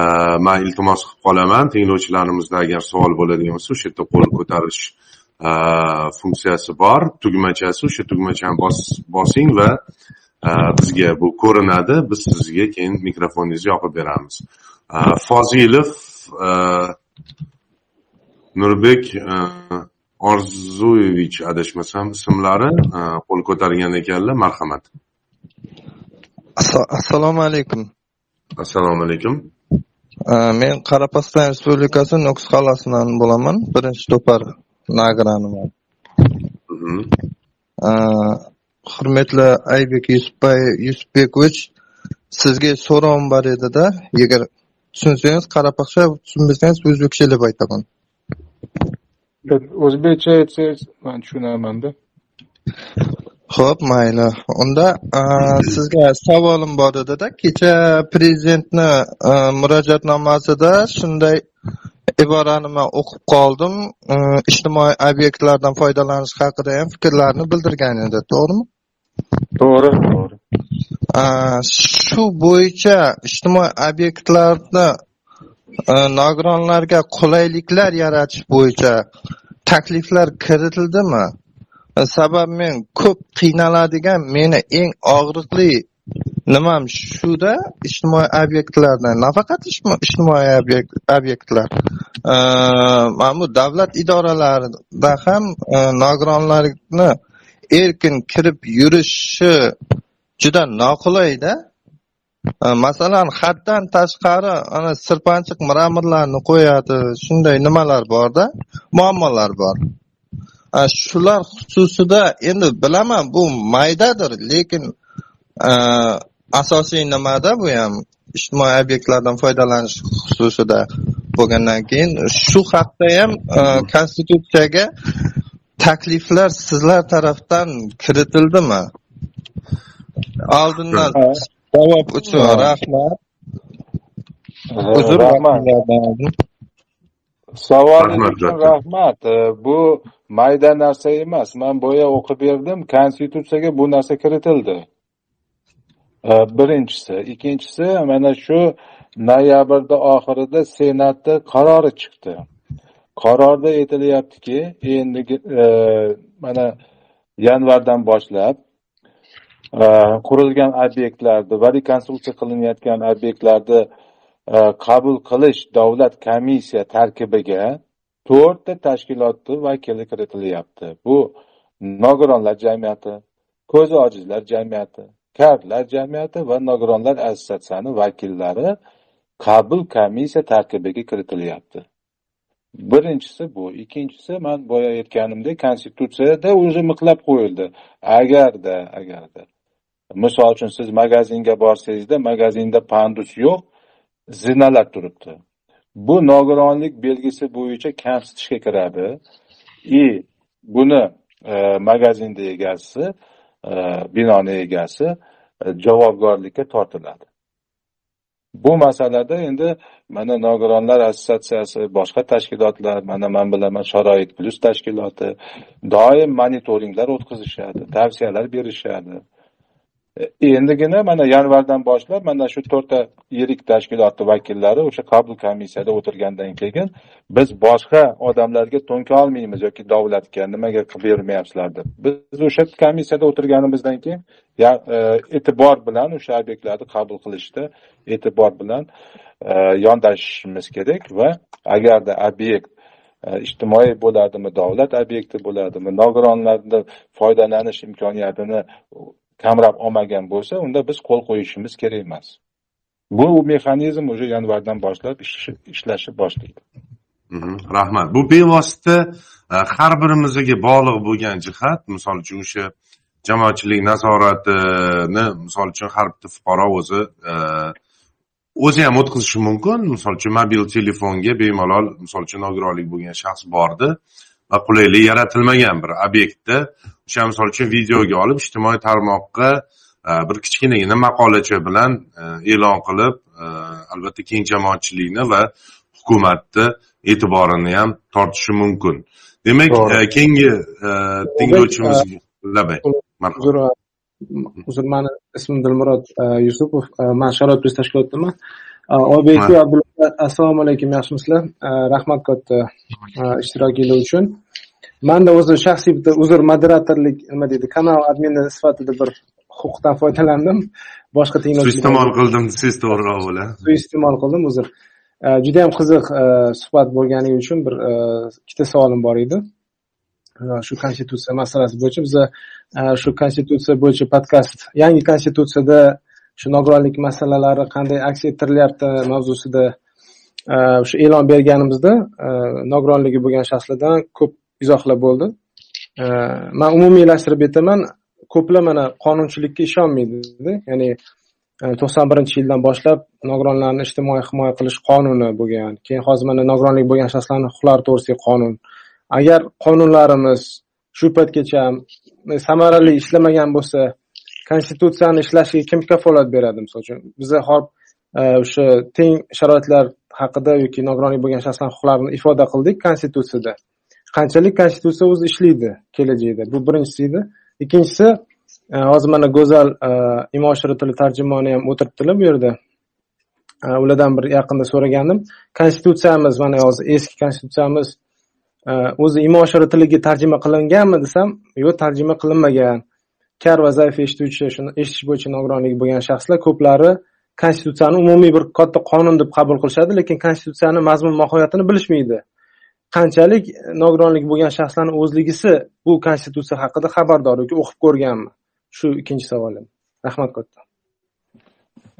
E, Man iltimos qilib qolaman. Tinglovchilarimizda agar savol bo'ladigan bo'lsa o'sha yerda qo'l ko'tarish e, funksiyasi bor. Tugmachasi o'sha tugmachani bosing va bizga bu ko'rinadi. Biz sizga keyin mikrofoningizni yopib beramiz. Fozilov nurbek orzuyevich adashmasam ismlari qo'l ko'targan ekanlar marhamat. Assalomu alaykum. Assalomu alaykum. Men qoraqalpog'iston respublikasi nukus qalasidan bo'laman. Birinchi to'par nagiraniman hurmatli aybek yusufbekovich sizga so'rovim bor edida. Agar tushunsangiz qoraqalpoqcha tushunmasangiz o'zbekcha deb aytaman o'zbekcha aytsangiz man tushunamanda ho'p mayli. Unda sizga savolim bor edida kecha prezidentni murojaatnomasida shunday iborani man o'qib qoldim. Ijtimoiy obyektlardan foydalanish haqida ham fikrlarini bildirgan edi. To'g'rimi? To'g'ri to'g'ri. Shu bo'yicha ijtimoiy obyektlarni Э, nogironlarga qulayliklar yaratish bo'yicha takliflar kiritildimi? Э, sabab men ko'p qiynaladigan meni eng og'riqli nimam shuda ijtimoiy obyektlarda nafaqat ijtimoiy obyektlar. Э, Mana bu davlat idoralarida ham nogironlarni erkin kirib yurishi juda noqulayda Э, masalan haddan tashqari ana sirpanchiq mramorlarni qo'yadi. Shunday nimalar borda? Muammolar bor. Э, shular xususida endi bilaman bu maydadir lekin э, asosiy nimada bu ham? Ijtimoiy obyektlardan foydalanish xususida bo'lgandan keyin shu haqda ham konstitutsiyaga takliflar sizlar tarafdan kiritildimi? Oldindan javob uchun rahmat uzr rahmat savolingiz uchun rahmat bu mayda narsa emas man boya o'qib berdim konstitutsiyaga bu narsa kiritildi birinchisi ikkinchisi mana shu noyabrda oxirida senatda qarori chiqdi qarorda aytilyaptiki endi mana yanvardan boshlab Э, qurilgan obyektlarni va rekonstruksiya qilinayotgan obyektlarni э, qabul qilish davlat komissiya tarkibiga to'rtta tashkilotni vakili kiritilyapti. Bu nogironlar jamiyati ko'zi ojizlar jamiyati kardlar jamiyati va nogironlar assotsiatsiyani vakillari qabul komissiya tarkibiga kiritilyapti. Birinchisi bu. Ikkinchisi man boya aytganimdek konstitutsiyada o'zi miqlab qo'yildi. Agarda agarda. Misol uchun siz magazinga borsangizda magazinda pandus yo'q zinalar turibdi. Bu nogironlik belgisi bo'yicha kamsitishga kiradi. И buni e, magazinni egasi e, binoni egasi e, javobgarlikka tortiladi. Bu masalada endi mana nogironlar assotsiatsiyasi boshqa tashkilotlar mana man bilaman sharoit plyus tashkiloti doim monitoringlar o'tkazishadi tavsiyalar berishadi. E, endigina mana yanvardan boshlab mana shu to'rtta yirik tashkilotni vakillari o'sha qabul komissiyada o'tirgandan keyin biz boshqa odamlarga to'nka olmaymiz yoki davlatga nimaga qilib bermayapsizlar deb. Biz o'sha komissiyada o'tirganimizdan keyin e, e'tibor bilan o'sha obyektlarni qabul qilishda e'tibor bilan e, yondashishimiz kerak va agarda obyekt ijtimoiy bo'ladimi davlat obyekti bo'ladimi nogironlarni foydalanish imkoniyatini kamroq olmagan bo'lsa unda biz qo'l qo'yishimiz kerak emas. Bu mexanizm уже yanvardan boshlab ishlashni boshlaydi. Mhm, rahmat. Bu bevosita e, har birimizga bog'liq bo'lgan jihat misol uchun o'sha jamoatchilik nazoratini misol uchun har bitta fuqaro o'zi e, o'zi ham o'tkazishi mumkin. Misol uchun mobil telefonga bemalol misol uchun nogironlik bo'lgan shaxs bordi va qulaylik yaratilmagan bir obyektda o'sha misol uchun videoga olib ijtimoiy tarmoqqa e, bir kichkinagina maqolacha bilan e, e'lon qilib e, albatta keng jamoatchilikni va hukumatni e'tiborini ham tortishi mumkin. Demak keyingi tinglovchimiz labay uzr mani ismim dilmurod yusupov. Man sharoit biz tashkilotidaman oybek abdulla assalomu alaykum yaxshimisizlar rahmat katta ishtirokinglar uchun manda o'zi shaxsiy bitta uzr moderatorlik nima deydi kanal admini sifatida bir huquqdan foydalandim. Boshqa suiiste'mol qildim desangiz to'g'riroq bo'ladi suiiste'mol qildim uzr. Judayam qiziq suhbat bo'lgani uchun bir ikkita savolim bor edi. Shu konstitutsiya masalasi bo'yicha biza shu konstitutsiya bo'yicha podkast yangi konstitutsiyada shu nogironlik masalalari qanday aks ettirilyapti mavzusida o'sha e'lon berganimizda nogironligi bo'lgan shaxslardan ko'p izohlar bo'ldi. Man umumiylashtirib aytaman ko'plar mana qonunchilikka ishonmaydida ya'ni e, to'qson birinchi yildan boshlab nogironlarni ijtimoiy himoya qilish qonuni bo'lgan keyin hozir mana nogironlik bo'lgan shaxslarni huquqlari to'g'risidagi qonun. Agar qonunlarimiz shu paytgacha e, samarali ishlamagan bo'lsa konstitutsiyani ishlashiga kim kafolat beradi? Misol uchun biza hop e, o'sha teng sharoitlar haqida yoki nogironlik bo'lgan shaxslarni huquqlarini ifoda qildik konstitutsiyada. Qanchalik konstitutsiya o'zi ishlaydi kelajakda? Bu birinchisi edi. Ikkinchisi e, hozir mana go'zal e, imo tili tarjimoni ham o'tiribdilar bu yerda. E, ulardan bir yaqinda so'ragandim. Konstitutsiyamiz mana hozir eski konstitutsiyamiz o'zi imo tiliga tarjima qilinganmi desam yo'q tarjima qilinmagan. Kar va zaif eshituvchi shuni eshitish bo'yicha nogironligi bo'lgan shaxslar ko'plari konstitutsiyani umumiy bir katta qonun deb qabul qilishadi lekin konstitutsiyani mazmun mohiyatini bilishmaydi. Qanchalik nogironligi bo'lgan shaxslarni o'zligisi bu konstitutsiya haqida xabardor yoki o'qib ko'rganmi? Shu ikkinchi savolim. Rahmat katta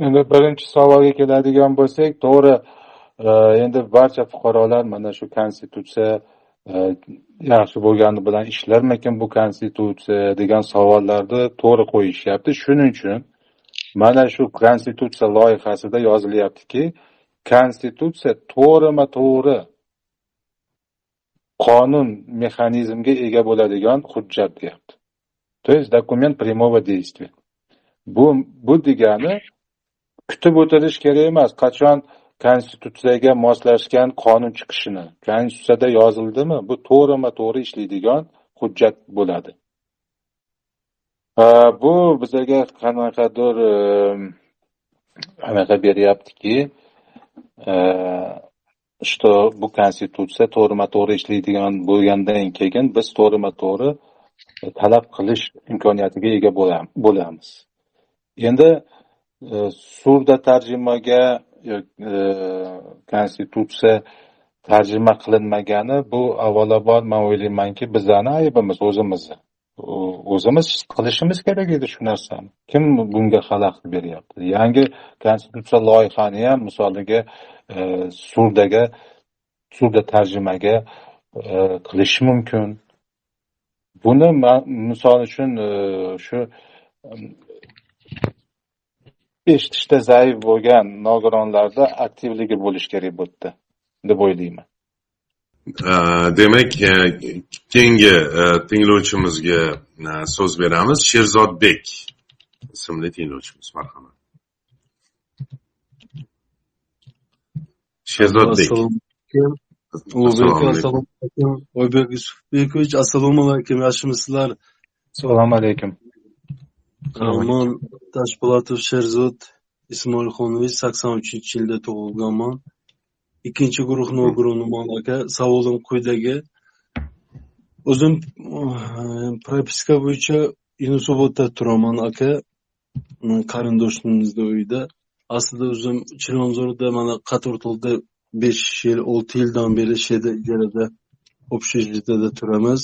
endi birinchi savolga keladigan bo'lsak to'g'ri e, endi barcha fuqarolar mana shu konstitutsiya e, yaxshi bo'lgani bilan ishlarmikin bu konstitutsiya degan savollarni to'g'ri qo'yishyapti. Shuning uchun mana shu konstitutsiya loyihasida yozilyaptiki konstitutsiya to'g'rima to'g'ri qonun mexanizmga ega bo'ladigan hujjat deyapti. То есть документ прямого действия bu bu degani kutib o'tirish kerak emas qachon konstitutsiyaga moslashgan qonun chiqishini konstitutsiyada yozildimi bu to'g'rima to'g'ri ishlaydigan hujjat bo'ladi. Bu bizlarga qanaqadir ehm, anaqa beryaptiki ehm, что bu konstitutsiya to'g'rima to'g'ri ishlaydigan bo'lgandan keyin biz to'g'rima to'g'ri e, talab qilish imkoniyatiga ega bo'lamiz. Endi e, surda tarjimaga e, konstitutsiya tarjima qilinmagani bu avvalambor man o'ylaymanki bizlarni aybimiz o'zimizni. O'zimiz qilishimiz kerak edi shu narsani. Kim bunga xalaqit beryapti? Yangi konstitutsiya loyihani ham misoliga e, surdaga surda tarjimaga e, qilish mumkin. Buni misol uchun e, shu eshitishda zaif bo'lgan nogironlarda aktivligi bo'lishi kerak bu yerda deb o'ylayman. Demak e, keyingi tinglovchimizga so'z beramiz. Sherzodbek ismli tinglovchimiz marhamat. Sherzodbek ulug'bek assalomu alaykum oybek yusufbekovich assalomu alaykum yaxshimisizlar assalomu alaykum man tashpo'latov sherzod ismoilxonovich sakson uchinchi yilda tug'ilganman ikkinchi guruh nogironiman aka savolim quyidagi o'zim eh, propiska bo'yicha yunusobodda turaman aka. Qarindoshimizni uyida aslida o'zim chilonzorda mana qatortolda besh yil olti yildan beri shu yerda ijarada общежитияda turamiz.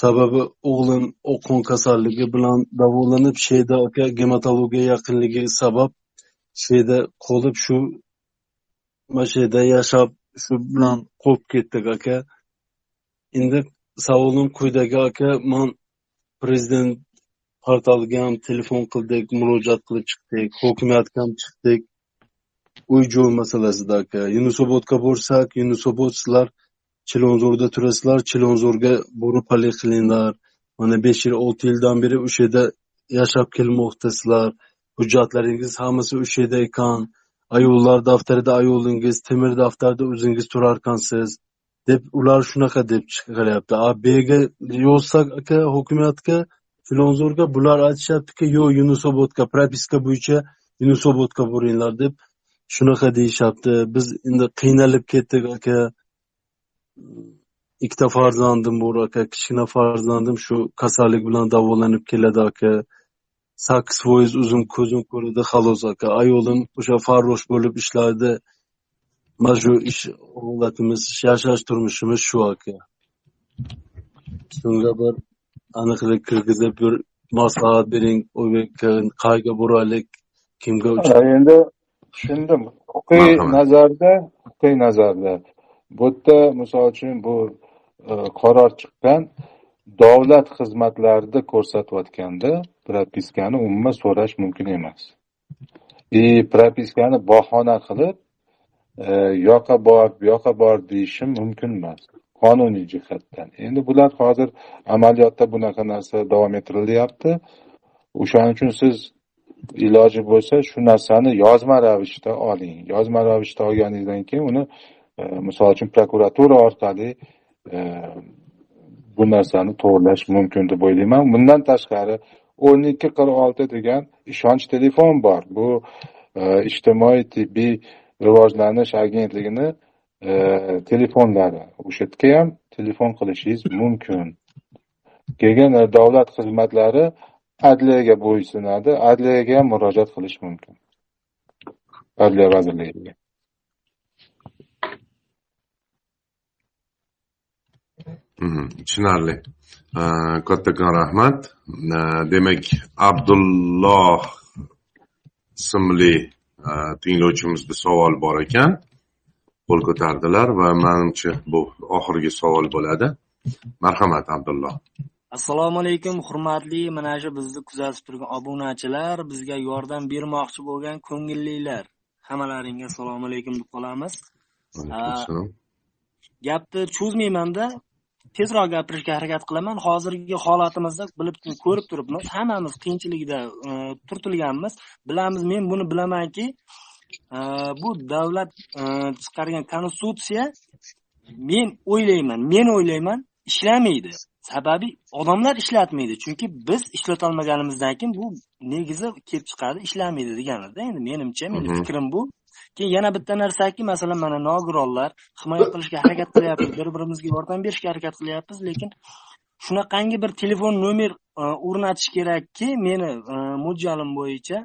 Sababi o'g'lim o'qon kasalligi bilan davolanib shu yerda aka gematologiya yaqinligi sabab shu yerda qolib shu mana shu yerda yashab shu bilan qolib ketdik aka. Endi savolim quyidagi aka man prezident portaliga ham telefon qildik murojaat qilib chiqdik hokimiyatga ham chiqdik. Uy joy masalasida aka. Yunusobodga borsak yunusobod sizlar chilonzorda turasizlar chilonzorga borib hali qilinglar. Mana besh yil olti yildan beri o'sha yerda yashab kelmoqdasizlar. Hujjatlaringiz hammasi o'sha yerda ekan. Ayollar daftarida ayolingiz temir daftarda o'zingiz turarkansiz deb ular shunaqa deb chiqaryapti. A bega yerga yozsak aka hokimiyatga filonzorga bular aytishyaptiki yo'q yunusobodga propiska bo'yicha yunusobodga boringlar deb shunaqa deyishyapti. Biz endi qiynalib ketdik aka. Ikkita farzandim bor aka. Kichkina farzandim shu kasallik bilan davolanib keladi aka. Sakkiz foiz o'zim ko'zim ko'radi xolos aka. Ayolim o'sha farrosh bo'lib ishlardi. Mana shu ish holatimiz yashash turmushimiz shu aka. Shunga bir aniqlik kirgizib bir maslahat bering. Qayerga boraylik? Kimga endi tushundim. Huquqiy nazarda huquqiy nazarda. Bu yerda misol uchun bu e, qaror chiqqan davlat xizmatlarida ko'rsatayotganda propiskani umuman so'rash mumkin emas. И propiskani bahona qilib e, yoqqa bor bu yoqqa bor deyishim mumkin emas. Qonuniy jihatdan. Endi bular hozir amaliyotda bunaqa narsa davom ettirilyapti. O'shaning uchun siz iloji bo'lsa shu narsani yozma ravishda oling. Yozma ravishda olganingizdan keyin uni e, misol uchun prokuratura orqali e, bu narsani to'g'irlash mumkin deb o'ylayman. Bundan tashqari o'n ikki qirq olti degan ishonch telefon bor. Bu e, ijtimoiy tibbiy rivojlanish agentligini e, telefonlari. O'sha yerga ham telefon qilishingiz mumkin. Keyin e, davlat xizmatlari adliyaga bo'ysunadi. Adliyaga ham murojaat qilish mumkin. Adliya vazirligiga. Mhm, tushunarli. Kattakon rahmat demak abdulloh ismli tinglovchimizda savol bor ekan qo'l ko'tardilar va manimcha bu oxirgi savol bo'ladi. Marhamat abdulloh. Assalomu alaykum hurmatli mana shu bizni kuzatib turgan obunachilar. Bizga yordam bermoqchi bo'lgan ko'ngillilar. Hammalaringga assalomu alaykum deb qolamiz. Gapni cho'zmaymanda tezroq gapirishga harakat qilaman. Hozirgi holatimizda bilib ko'rib turibmiz. Hammamiz qiyinchilikda e, turtilganmiz. Bilamiz men buni bilamanki e, bu davlat e, chiqargan konstitutsiya men o'ylayman men o'ylayman ishlamaydi. Sababi odamlar ishlatmaydi. Chunki biz ishlatolmaganimizdan keyin bu negizi kelib chiqadi ishlamaydi deganida endi menimcha meni fikrim bu keyin yana bitta narsaki masalan mana nogironlar himoya qilishga harakat qilyapmiz. Bir birimizga yordam berishga harakat qilyapmiz lekin shunaqangi bir telefon nomer e, o'rnatish kerakki meni e, mo'ljalim bo'yicha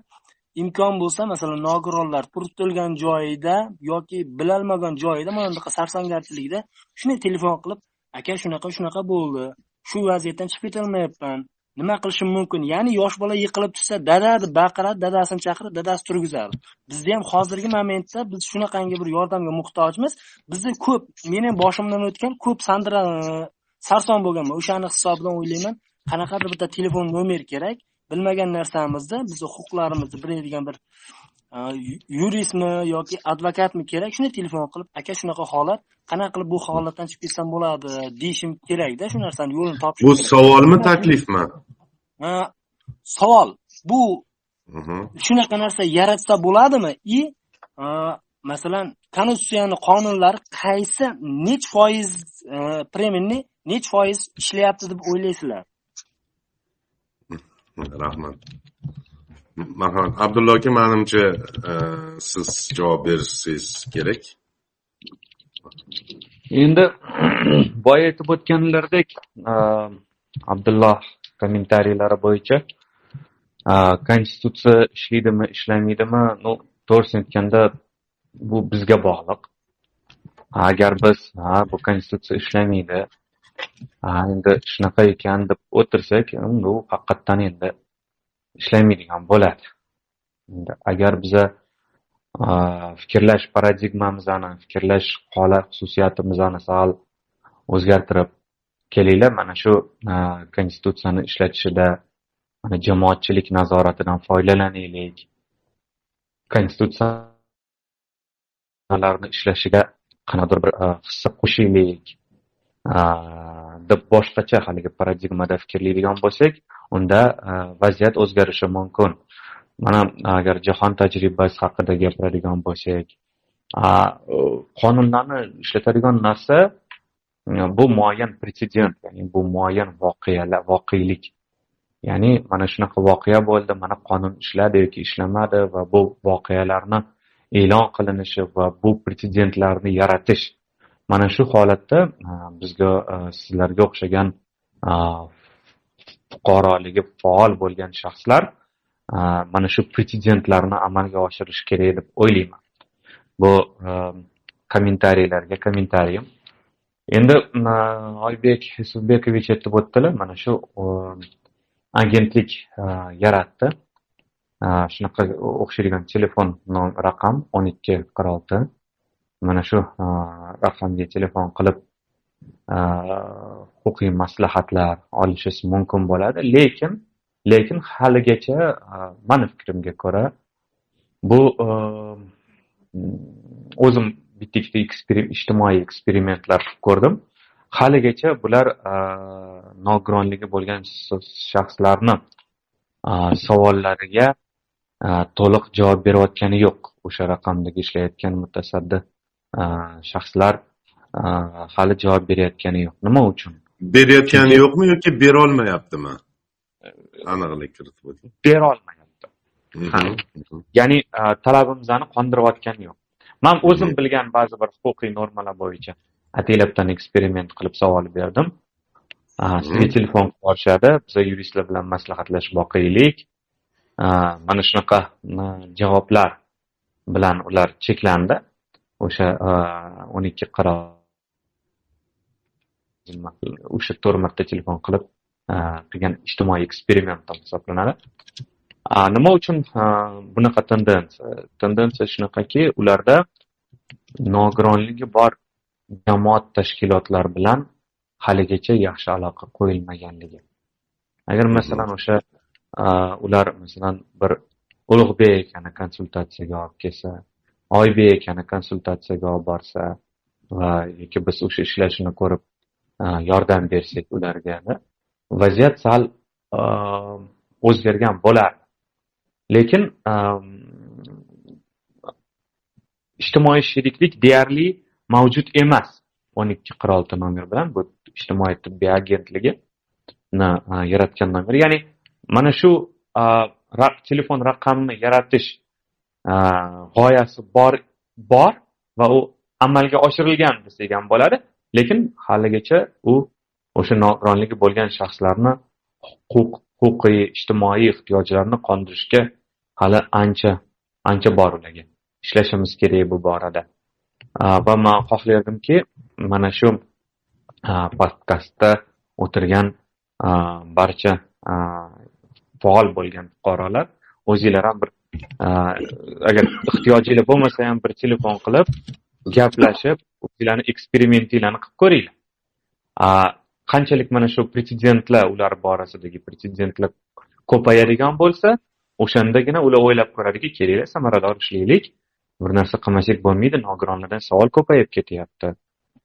imkon bo'lsa masalan nogironlar turtilgan joyida yoki bilolmagan joyida mana bunaqa sarsongarchilikda shunday telefon qilib aka shunaqa shunaqa bo'ldi shu vaziyatdan chiqib ketolmayapman nima qilishim mumkin? Ya'ni yosh bola yiqilib tushsa dada deb baqiradi dadasini chaqirib dadasi turgizadi bizda ham hozirgi momentda biz shunaqangi bir yordamga muhtojmiz. Bizda ko'p meni boshimdan o'tgan ko'p sandra sarson bo'lganman. O'shani hisobidan o'ylayman. Qanaqadir bitta telefon nomer kerak? Bilmagan narsamizda bizni huquqlarimizni biladigan bir yuristmi yoki advokatmi kerak? Shunday telefon qilib aka shunaqa holat qanaqa qilib bu holatdan chiqib ketsam bo'ladi? deyishim kerakda shu narsani yo'lini topish bu savolmi taklifmi savol. Bu shunaqa narsa yaratsa bo'ladimi? И masalan konstitutsiyani qonunlari qaysi nechi foiz premiyani nechi foiz ishlayapti deb o'ylaysizlar? Rahmat. Marhamat abdulla aka manimcha e, siz javob berishingiz kerak. Endi boya aytib o'tganlaridek e, abdulloh kommentariylari bo'yicha. Konstitutsiya ishlaydimi ishlamaydimi? Ну to'g'risini aytganda bu bizga bog'liq. Agar biz ha bu konstitutsiya ishlamaydi endi shunaqa ekan deb o'tirsak bu haqiqatdan endi ishlamaydigan bo'ladi. Endi agar biza fikrlash paradigmamizni fikrlash holat xususiyatimizni sal o'zgartirib kelinglar mana shu e, konstitutsiyani ishlatishida mana jamoatchilik nazoratidan foydalanaylik. Konstitutsiyalarni ishlashiga qanaqadir bir e, hissa qo'shaylik. E, deb boshqacha haligi paradigmada fikrlaydigan bo'lsak unda vaziyat o'zgarishi mumkin. Mana agar jahon tajribasi haqida gapiradigan bo'lsak qonunlarni ishlatadigan narsa bu muayyan pretsedent ya'ni bu muayyan voqealar voqelik ya'ni mana shunaqa voqea bo'ldi mana qonun ishladi yoki ishlamadi va bu voqealarni e'lon qilinishi va bu pretsedentlarni yaratish. Mana shu holatda bizga sizlarga o'xshagan fuqaroligi faol bo'lgan shaxslar mana shu pretsedentlarni amalga oshirishi kerak deb o'ylayman bu kommentariylarga kommentariyim endi oybek yusufbekovich aytib o'tdilar mana shu agentlik e, yaratdi. E, shunaqa o'xshaydigan telefon raqam o'n ikki qirq olti. Mana shu e, raqamga telefon qilib huquqiy maslahatlar olishingiz mumkin bo'ladi. Lekin lekin haligacha mani fikrimga ko'ra bu o'zim bitta ikkita ijtimoiy eksperimentlar ko'rdim. Haligacha bular nogironligi bo'lgan shaxslarni savollariga to'liq javob berayotgani yo'q. O'sha raqamdagi ishlayotgan mutasaddi shaxslar hali javob berayotgani yo'q. Nima uchun? Berayotgani yo'qmi yoki berolmayaptimi? Aniqlik kiritib o'ting berolmayapti. Ya'ni talabimizni qondirayotgani yo'q man o'zim bilgan ba'zi bir huquqiy normalar bo'yicha ataylabdan eksperiment qilib savol berdim. Sizga telefon qilib yuborishadi biza yuristlar bilan maslahatlashib boqaylik mana shunaqa javoblar bilan ular cheklandi. O'sha o'n ikki qirq o'sha to'rt marta telefon qilib qilgan ijtimoiy eksperiment ham hisoblanadi nima uchun bunaqa tendensiya? Tendensiya shunaqaki ularda nogironligi bor jamoat tashkilotlari bilan haligacha yaxshi aloqa qo'yilmaganligi. Agar masalan o'sha ular masalan bir ulug'bek akani konsultatsiyaga olib kelsa oybek akani konsultatsiyaga olib borsa va yoki biz o'sha ishlashini ko'rib yordam bersak ularga vaziyat sal o'zgargan bo'lardi. Lekin ijtimoiy sheriklik deyarli mavjud emas. O'n ikki qirq olti nomer bilan bu ijtimoiy tibbiy agentligini yaratgan nomer ya'ni mana shu telefon raqamini yaratish g'oyasi bor bor va u amalga oshirilgan desak ham bo'ladi. Lekin haligacha u o'sha nogironligi bo'lgan shaxslarni huquq huquqiy ijtimoiy ehtiyojlarni qondirishga hali ancha ancha bor ularga. Ishlashimiz kerak bu borada. Va man xohlardimki mana shu podkastda o'tirgan barcha faol bo'lgan fuqarolar o'zinglar ham bir agar ehtiyojinglar bo'lmasa ham bir telefon qilib gaplashib o'zinglarni eksperimentinglarni qilib ko'ringlar. Qanchalik mana shu pretsedentlar ular borasidagi pretsedentlar ko'payadigan bo'lsa o'shandagina ular o'ylab ko'radiki kelinglar samarador ishlaylik bir narsa qilmasak bo'lmaydi nogironlardan savol ko'payib ketyapti.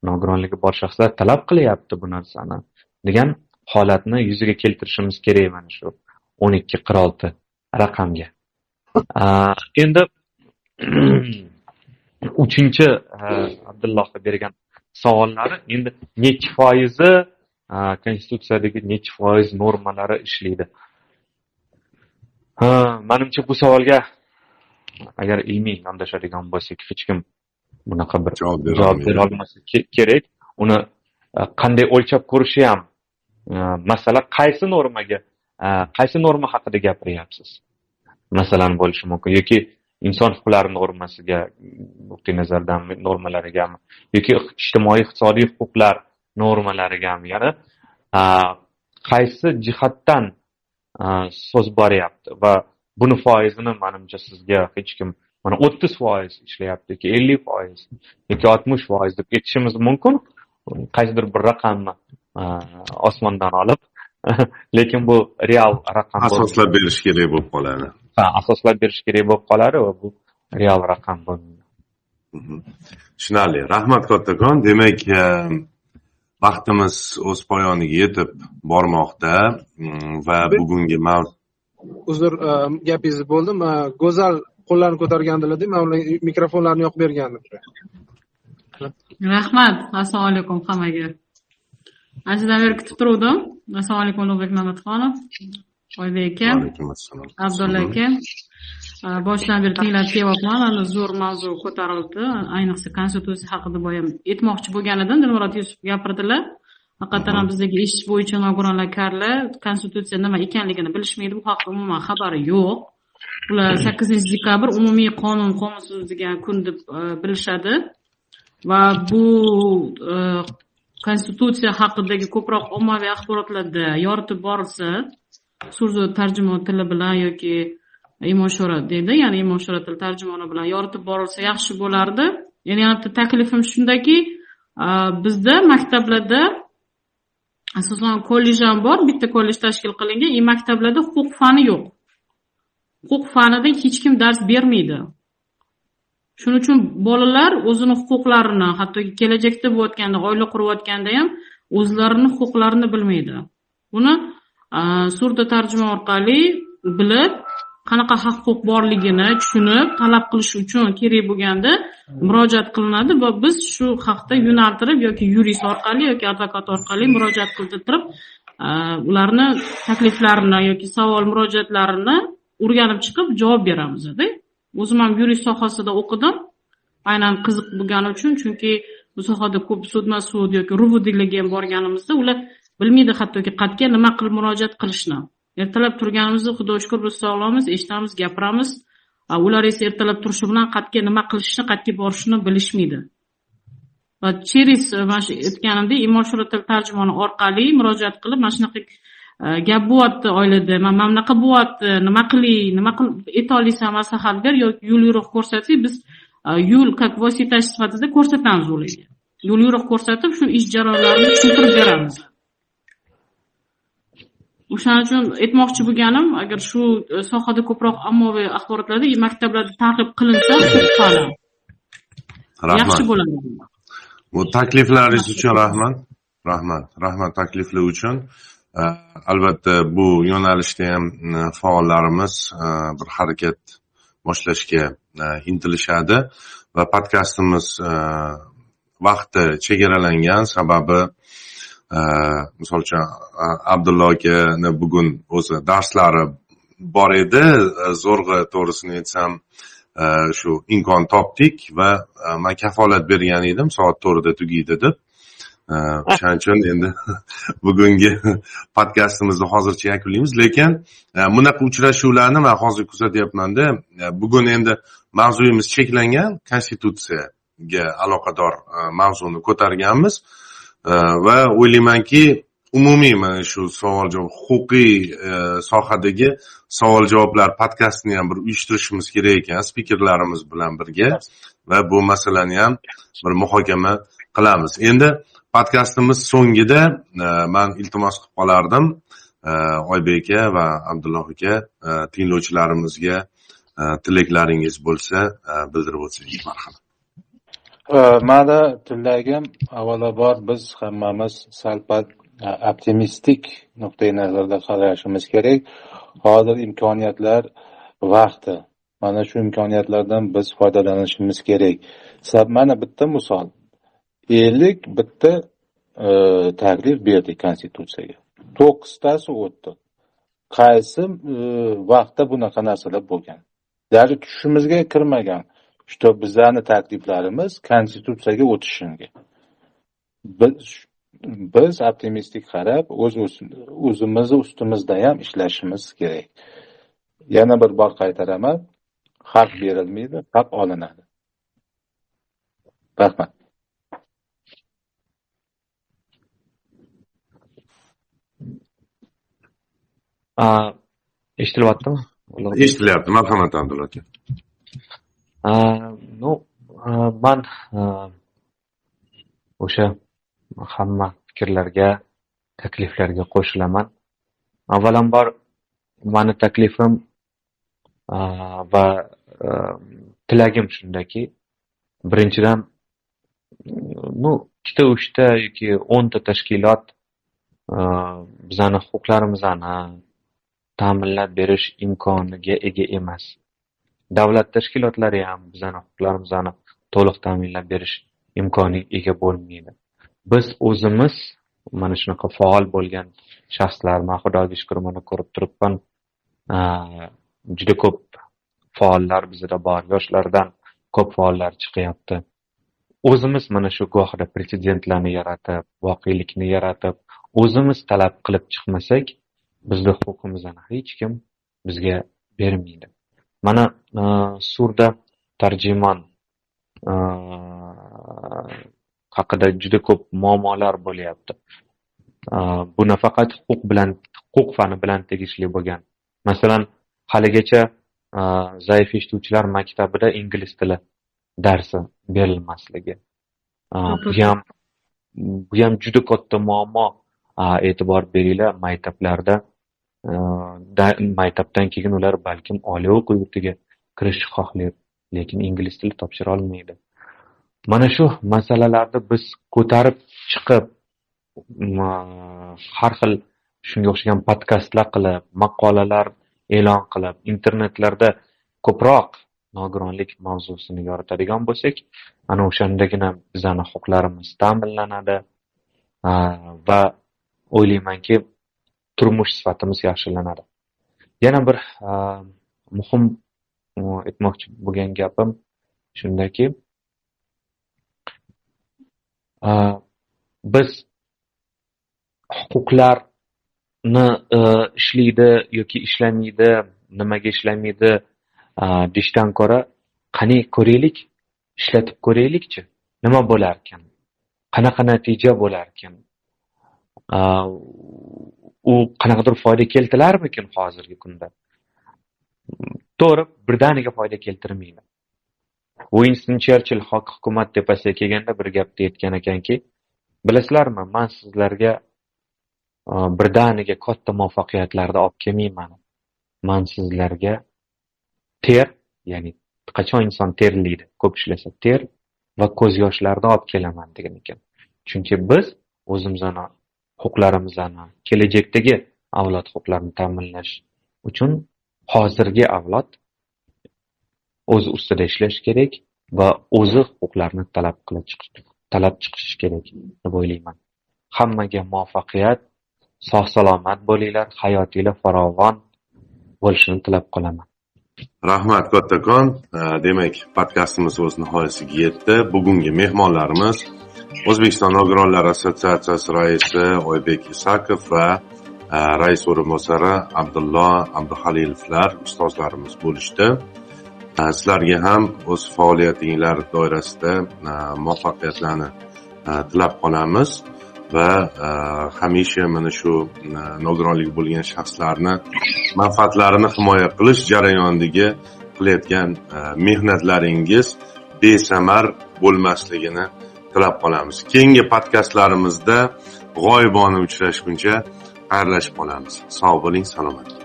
Nogironligi bor shaxslar talab qilyapti bu narsani degan holatni yuzaga keltirishimiz kerak mana shu o'n ikki qirq olti raqamga endi uchinchi abdullohga bergan savollari endi nechi foizi konstitutsiyadagi nechi foiz normalari ishlaydi. Manimcha bu savolga agar ilmiy yondashadigan bo'lsak hech kim bunaqa bir javob javob bera olmasa kerak. Uni qanday o'lchab ko'rishi ham masala qaysi normaga qaysi norma haqida gapiryapsiz? Masalan bo'lishi mumkin. Yoki inson huquqlari normasiga nuqtai nazardan normalarigami yoki ijtimoiy iqtisodiy huquqlar normalarigami ya'ni qaysi jihatdan so'z boryapti va buni foizini manimcha sizga hech kim mana o'ttiz foiz ishlayapti yoki ellik foiz yoki oltmish foiz deb aytishimiz mumkin. Qaysidir bir raqamni osmondan olib lekin bu real raqam asoslab berish kerak bo'lib qoladi. Ha asoslab berish kerak bo'lib qoladi va bu real raqam bo'lmaydi tushunarli. Rahmat kattakon. Demak vaqtimiz o'z poyoniga yetib bormoqda. Va bugungi uzr gapingizni bo'ldim. Go'zal qo'llarini ko'targandilarda man ularga mikrofonlarni yoqib bergandim. Rahmat. Assalomu alaykum hammaga. Anchadan beri kutib turuvdim. Assalomu alaykum ulug'bek mamatxonov. Oybek aka abdulla aka boshidan beri tinglab kelyapman mana zo'r mavzu ko'tarildi ayniqsa konstitutsiya haqida boya aytmoqchi bo'lgan edim dilmurod yusuf gapirdilar haqiqatdan ham bizdagi eshitish bo'yicha nogironlar karlar konstitutsiya nima ekanligini bilishmaydi bu haqida umuman xabari yo'q ular sakkizinchi dekabr umumiy qonun qonunsiz kun deb bilishadi va bu konstitutsiya haqidagi ko'proq ommaviy axborotlarda yoritib borilsa so'zi tarjimon tili bilan yoki imoshora deydi. Ya'ni imoshora til tarjimoni bilan yoritib borilsa yaxshi bo'lardi. Yana bitta taklifim shundaki bizda maktablarda asosan kollej ham bor bitta kollej tashkil qilingan и maktablarda huquq fani yo'q. Huquq fanida hech kim dars bermaydi. Shuning uchun bolalar o'zini huquqlarini hattoki kelajakda bo'layotganda oila qurayotganda ham o'zlarini huquqlarini bilmaydi. Buni surda tarjima orqali bilib qanaqa haq huquq borligini tushunib talab qilish uchun kerak bo'lganda murojaat qilinadi va biz shu haqda yo'naltirib yoki yurist orqali yoki advokat orqali murojaat qildirtirib ularni takliflarini yoki savol murojaatlarini o'rganib chiqib javob beramizda o'zim ham yurist sohasida o'qidim. Aynan qiziq bo'lgani uchun chunki bu sohada ko'p sudma sud yoki ruvdiligi ham borganimizda ular bilmaydi hattoki qayerga nima qilib murojaat qilishni ertalab turganimizda xudoga shukur biz sog'lommiz eshitamiz gapiramiz. Ular esa ertalab turishi bilan qayerga nima qilishni qayerga borishni bilishmaydi. Va через e, mana shu aytganimdek imoshura til tarjimoni orqali murojaat qilib mana shunaqa e, gap bo'lyapti oilada. Mana bunaqa bo'lyapti nima qilay nima qilib aytolmaysan maslahat ber yoki yo'l yo'riq ko'rsatsak, biz e, yo'l как vositachi sifatida ko'rsatamiz ularga. Yo'l yo'riq ko'rsatib shu ish jarayonlarini tushuntirib beramiz. O'shaning uchun aytmoqchi bo'lganim agar shu e, sohada ko'proq ommaviy axborotlarda maktablarda targ'ib qilinsa yaxshi bo'ladi. Bu takliflaringiz uchun rahmat. Rahmat. Rahmat takliflar uchun. E, albatta bu yo'nalishda ham e, faollarimiz bir harakat boshlashga intilishadi va podkastimiz vaqti chegaralangan sababi misol uchun abdullo akani bugun o'zi darslari bor edi zo'rg'a to'g'risini aytsam shu imkon topdik va man kafolat bergan edim soat to'rtda tugaydi deb o'shaning uchun endi bugungi podkastimizni hozircha yakunlaymiz lekin bunaqa uchrashuvlarni man hozir kuzatyapmanda bugun endi mavzuyimiz cheklangan konstitutsiyaga aloqador mavzuni ko'targanmiz Э, va o'ylaymanki umumiy mana shu savol javob huquqiy э, sohadagi savol javoblar podkastini ham bir uyushtirishimiz kerak ekan spikerlarimiz bilan birga. Va bu masalani ham bir muhokama qilamiz. Endi podkastimiz so'ngida e, man iltimos qilib qolardim. E, Oybek aka va abdulloh aka e, tinglovchilarimizga tilaklaringiz bo'lsa bildirib o'tsangiz marhamat. Э, mani tillagim avvalambor biz hammamiz sal pal optimistik nuqtai nazarda qarashimiz kerak. Hozir imkoniyatlar vaqti. Mana shu imkoniyatlardan biz foydalanishimiz kerak. Mana bitta misol. Ellik bitta e, taklif berdik konstitutsiyaga. To'qqiztasi o'tdi. Qaysi e, vaqtda bunaqa narsalar bo'lgan? Даже tushimizga kirmagan. Что bizani takliflarimiz konstitutsiyaga o'tishiga biz biz optimistik qarab o'z o'zimizni ustimizda ham ishlashimiz kerak. Yana bir bor qaytaraman. Haq berilmaydi haq olinadi. Rahmat. Eshitilyaptimi? Eshitilyapti marhamat abdulla aka ну man o'sha hamma fikrlarga takliflarga qo'shilaman. Avvalambor mani taklifim va tilagim shundaki birinchidan ну ikkita uchta yoki o'nta tashkilot bizani huquqlarimizni ta'minlab berish imkoniga ega emas. Davlat tashkilotlari ham bizani huquqlarimizni to'liq ta'minlab berish imkoniga ega bo'lmaydi. Biz o'zimiz mana shunaqa faol bo'lgan shaxslar man xudoga shukur mana ko'rib turibman juda ko'p faollar bizda bor yoshlardan ko'p faollar chiqyapti. O'zimiz mana shu gohida pretsedentlarni yaratib voqelikni yaratib o'zimiz talab qilib chiqmasak bizni huquqimizni hech kim bizga bermaydi. Mana e, surda tarjimon e, haqida juda ko'p muammolar bo'lyapti. E, bu nafaqat huquq bilan huquq fani bilan tegishli bo'lgan. Masalan haligacha zaif eshituvchilar maktabida ingliz tili darsi berilmasligi. Buyam buyam juda katta muammo e'tibor beringlar maktablarda maktabdan keyin ular balkim oliy o'quv yurtiga kirishni xohlaydi lekin ingliz tili topshira olmaydi mana shu masalalarni biz ko'tarib chiqib har xil shunga o'xshagan podkastlar qilib maqolalar e'lon qilib internetlarda ko'proq nogironlik mavzusini yoritadigan bo'lsak ana o'shandagina bizani huquqlarimiz ta'minlanadi va o'ylaymanki turmush sifatimiz yaxshilanadi. Yana bir muhim aytmoqchi bo'lgan gapim shundaki biz huquqlarni ishlaydi yoki ishlamaydi nimaga ishlamaydi deyishdan ko'ra qani ko'raylik ishlatib ko'raylikchi. Nima bo'larkan qanaqa natija bo'larkan u qanaqadir foyda keltirarmikin hozirgi kunda? To'g'ri birdaniga foyda keltirmaydi uinston cherchill hukumat tepasiga kelganda bir gapni aytgan ekanki bilasizlarmi man sizlarga e, birdaniga katta muvaffaqiyatlarni olib kelmayman. Man sizlarga ter ya'ni qachon inson terlaydi ko'p ishlasa ter va ko'z yoshlarni olib kelaman degan ekan. Chunki biz o'zimizni huquqlarimizni kelajakdagi avlod huquqlarini ta'minlash uchun hozirgi avlod o'zi ustida ishlash kerak va o'zi huquqlarini talab qilib chiqish talab chiqishi kerak deb o'ylayman. Hammaga muvaffaqiyat sog' salomat bo'linglar hayotinglar farovon bo'lishini tilab qolaman. Rahmat kattakon. Demak podkastimiz o'z nihoyasiga yetdi. Bugungi mehmonlarimiz o'zbekiston nogironlar assotsiatsiyasi raisi oybek isakov va e, rais o'rinbosari abdullo abduhalilovlar ustozlarimiz bo'lishdi. E, sizlarga ham o'z faoliyatinglar doirasida e, muvaffaqiyatlarni tilab qolamiz va hamisha mana shu nogironlik bo'lgan shaxslarni manfaatlarini himoya qilish jarayonidagi qilayotgan mehnatlaringiz besamar bo'lmasligini tilab qolamiz. Keyingi podkastlarimizda g'oyibona uchrashguncha xayrlashib qolamiz. Sog' bo'ling salomat.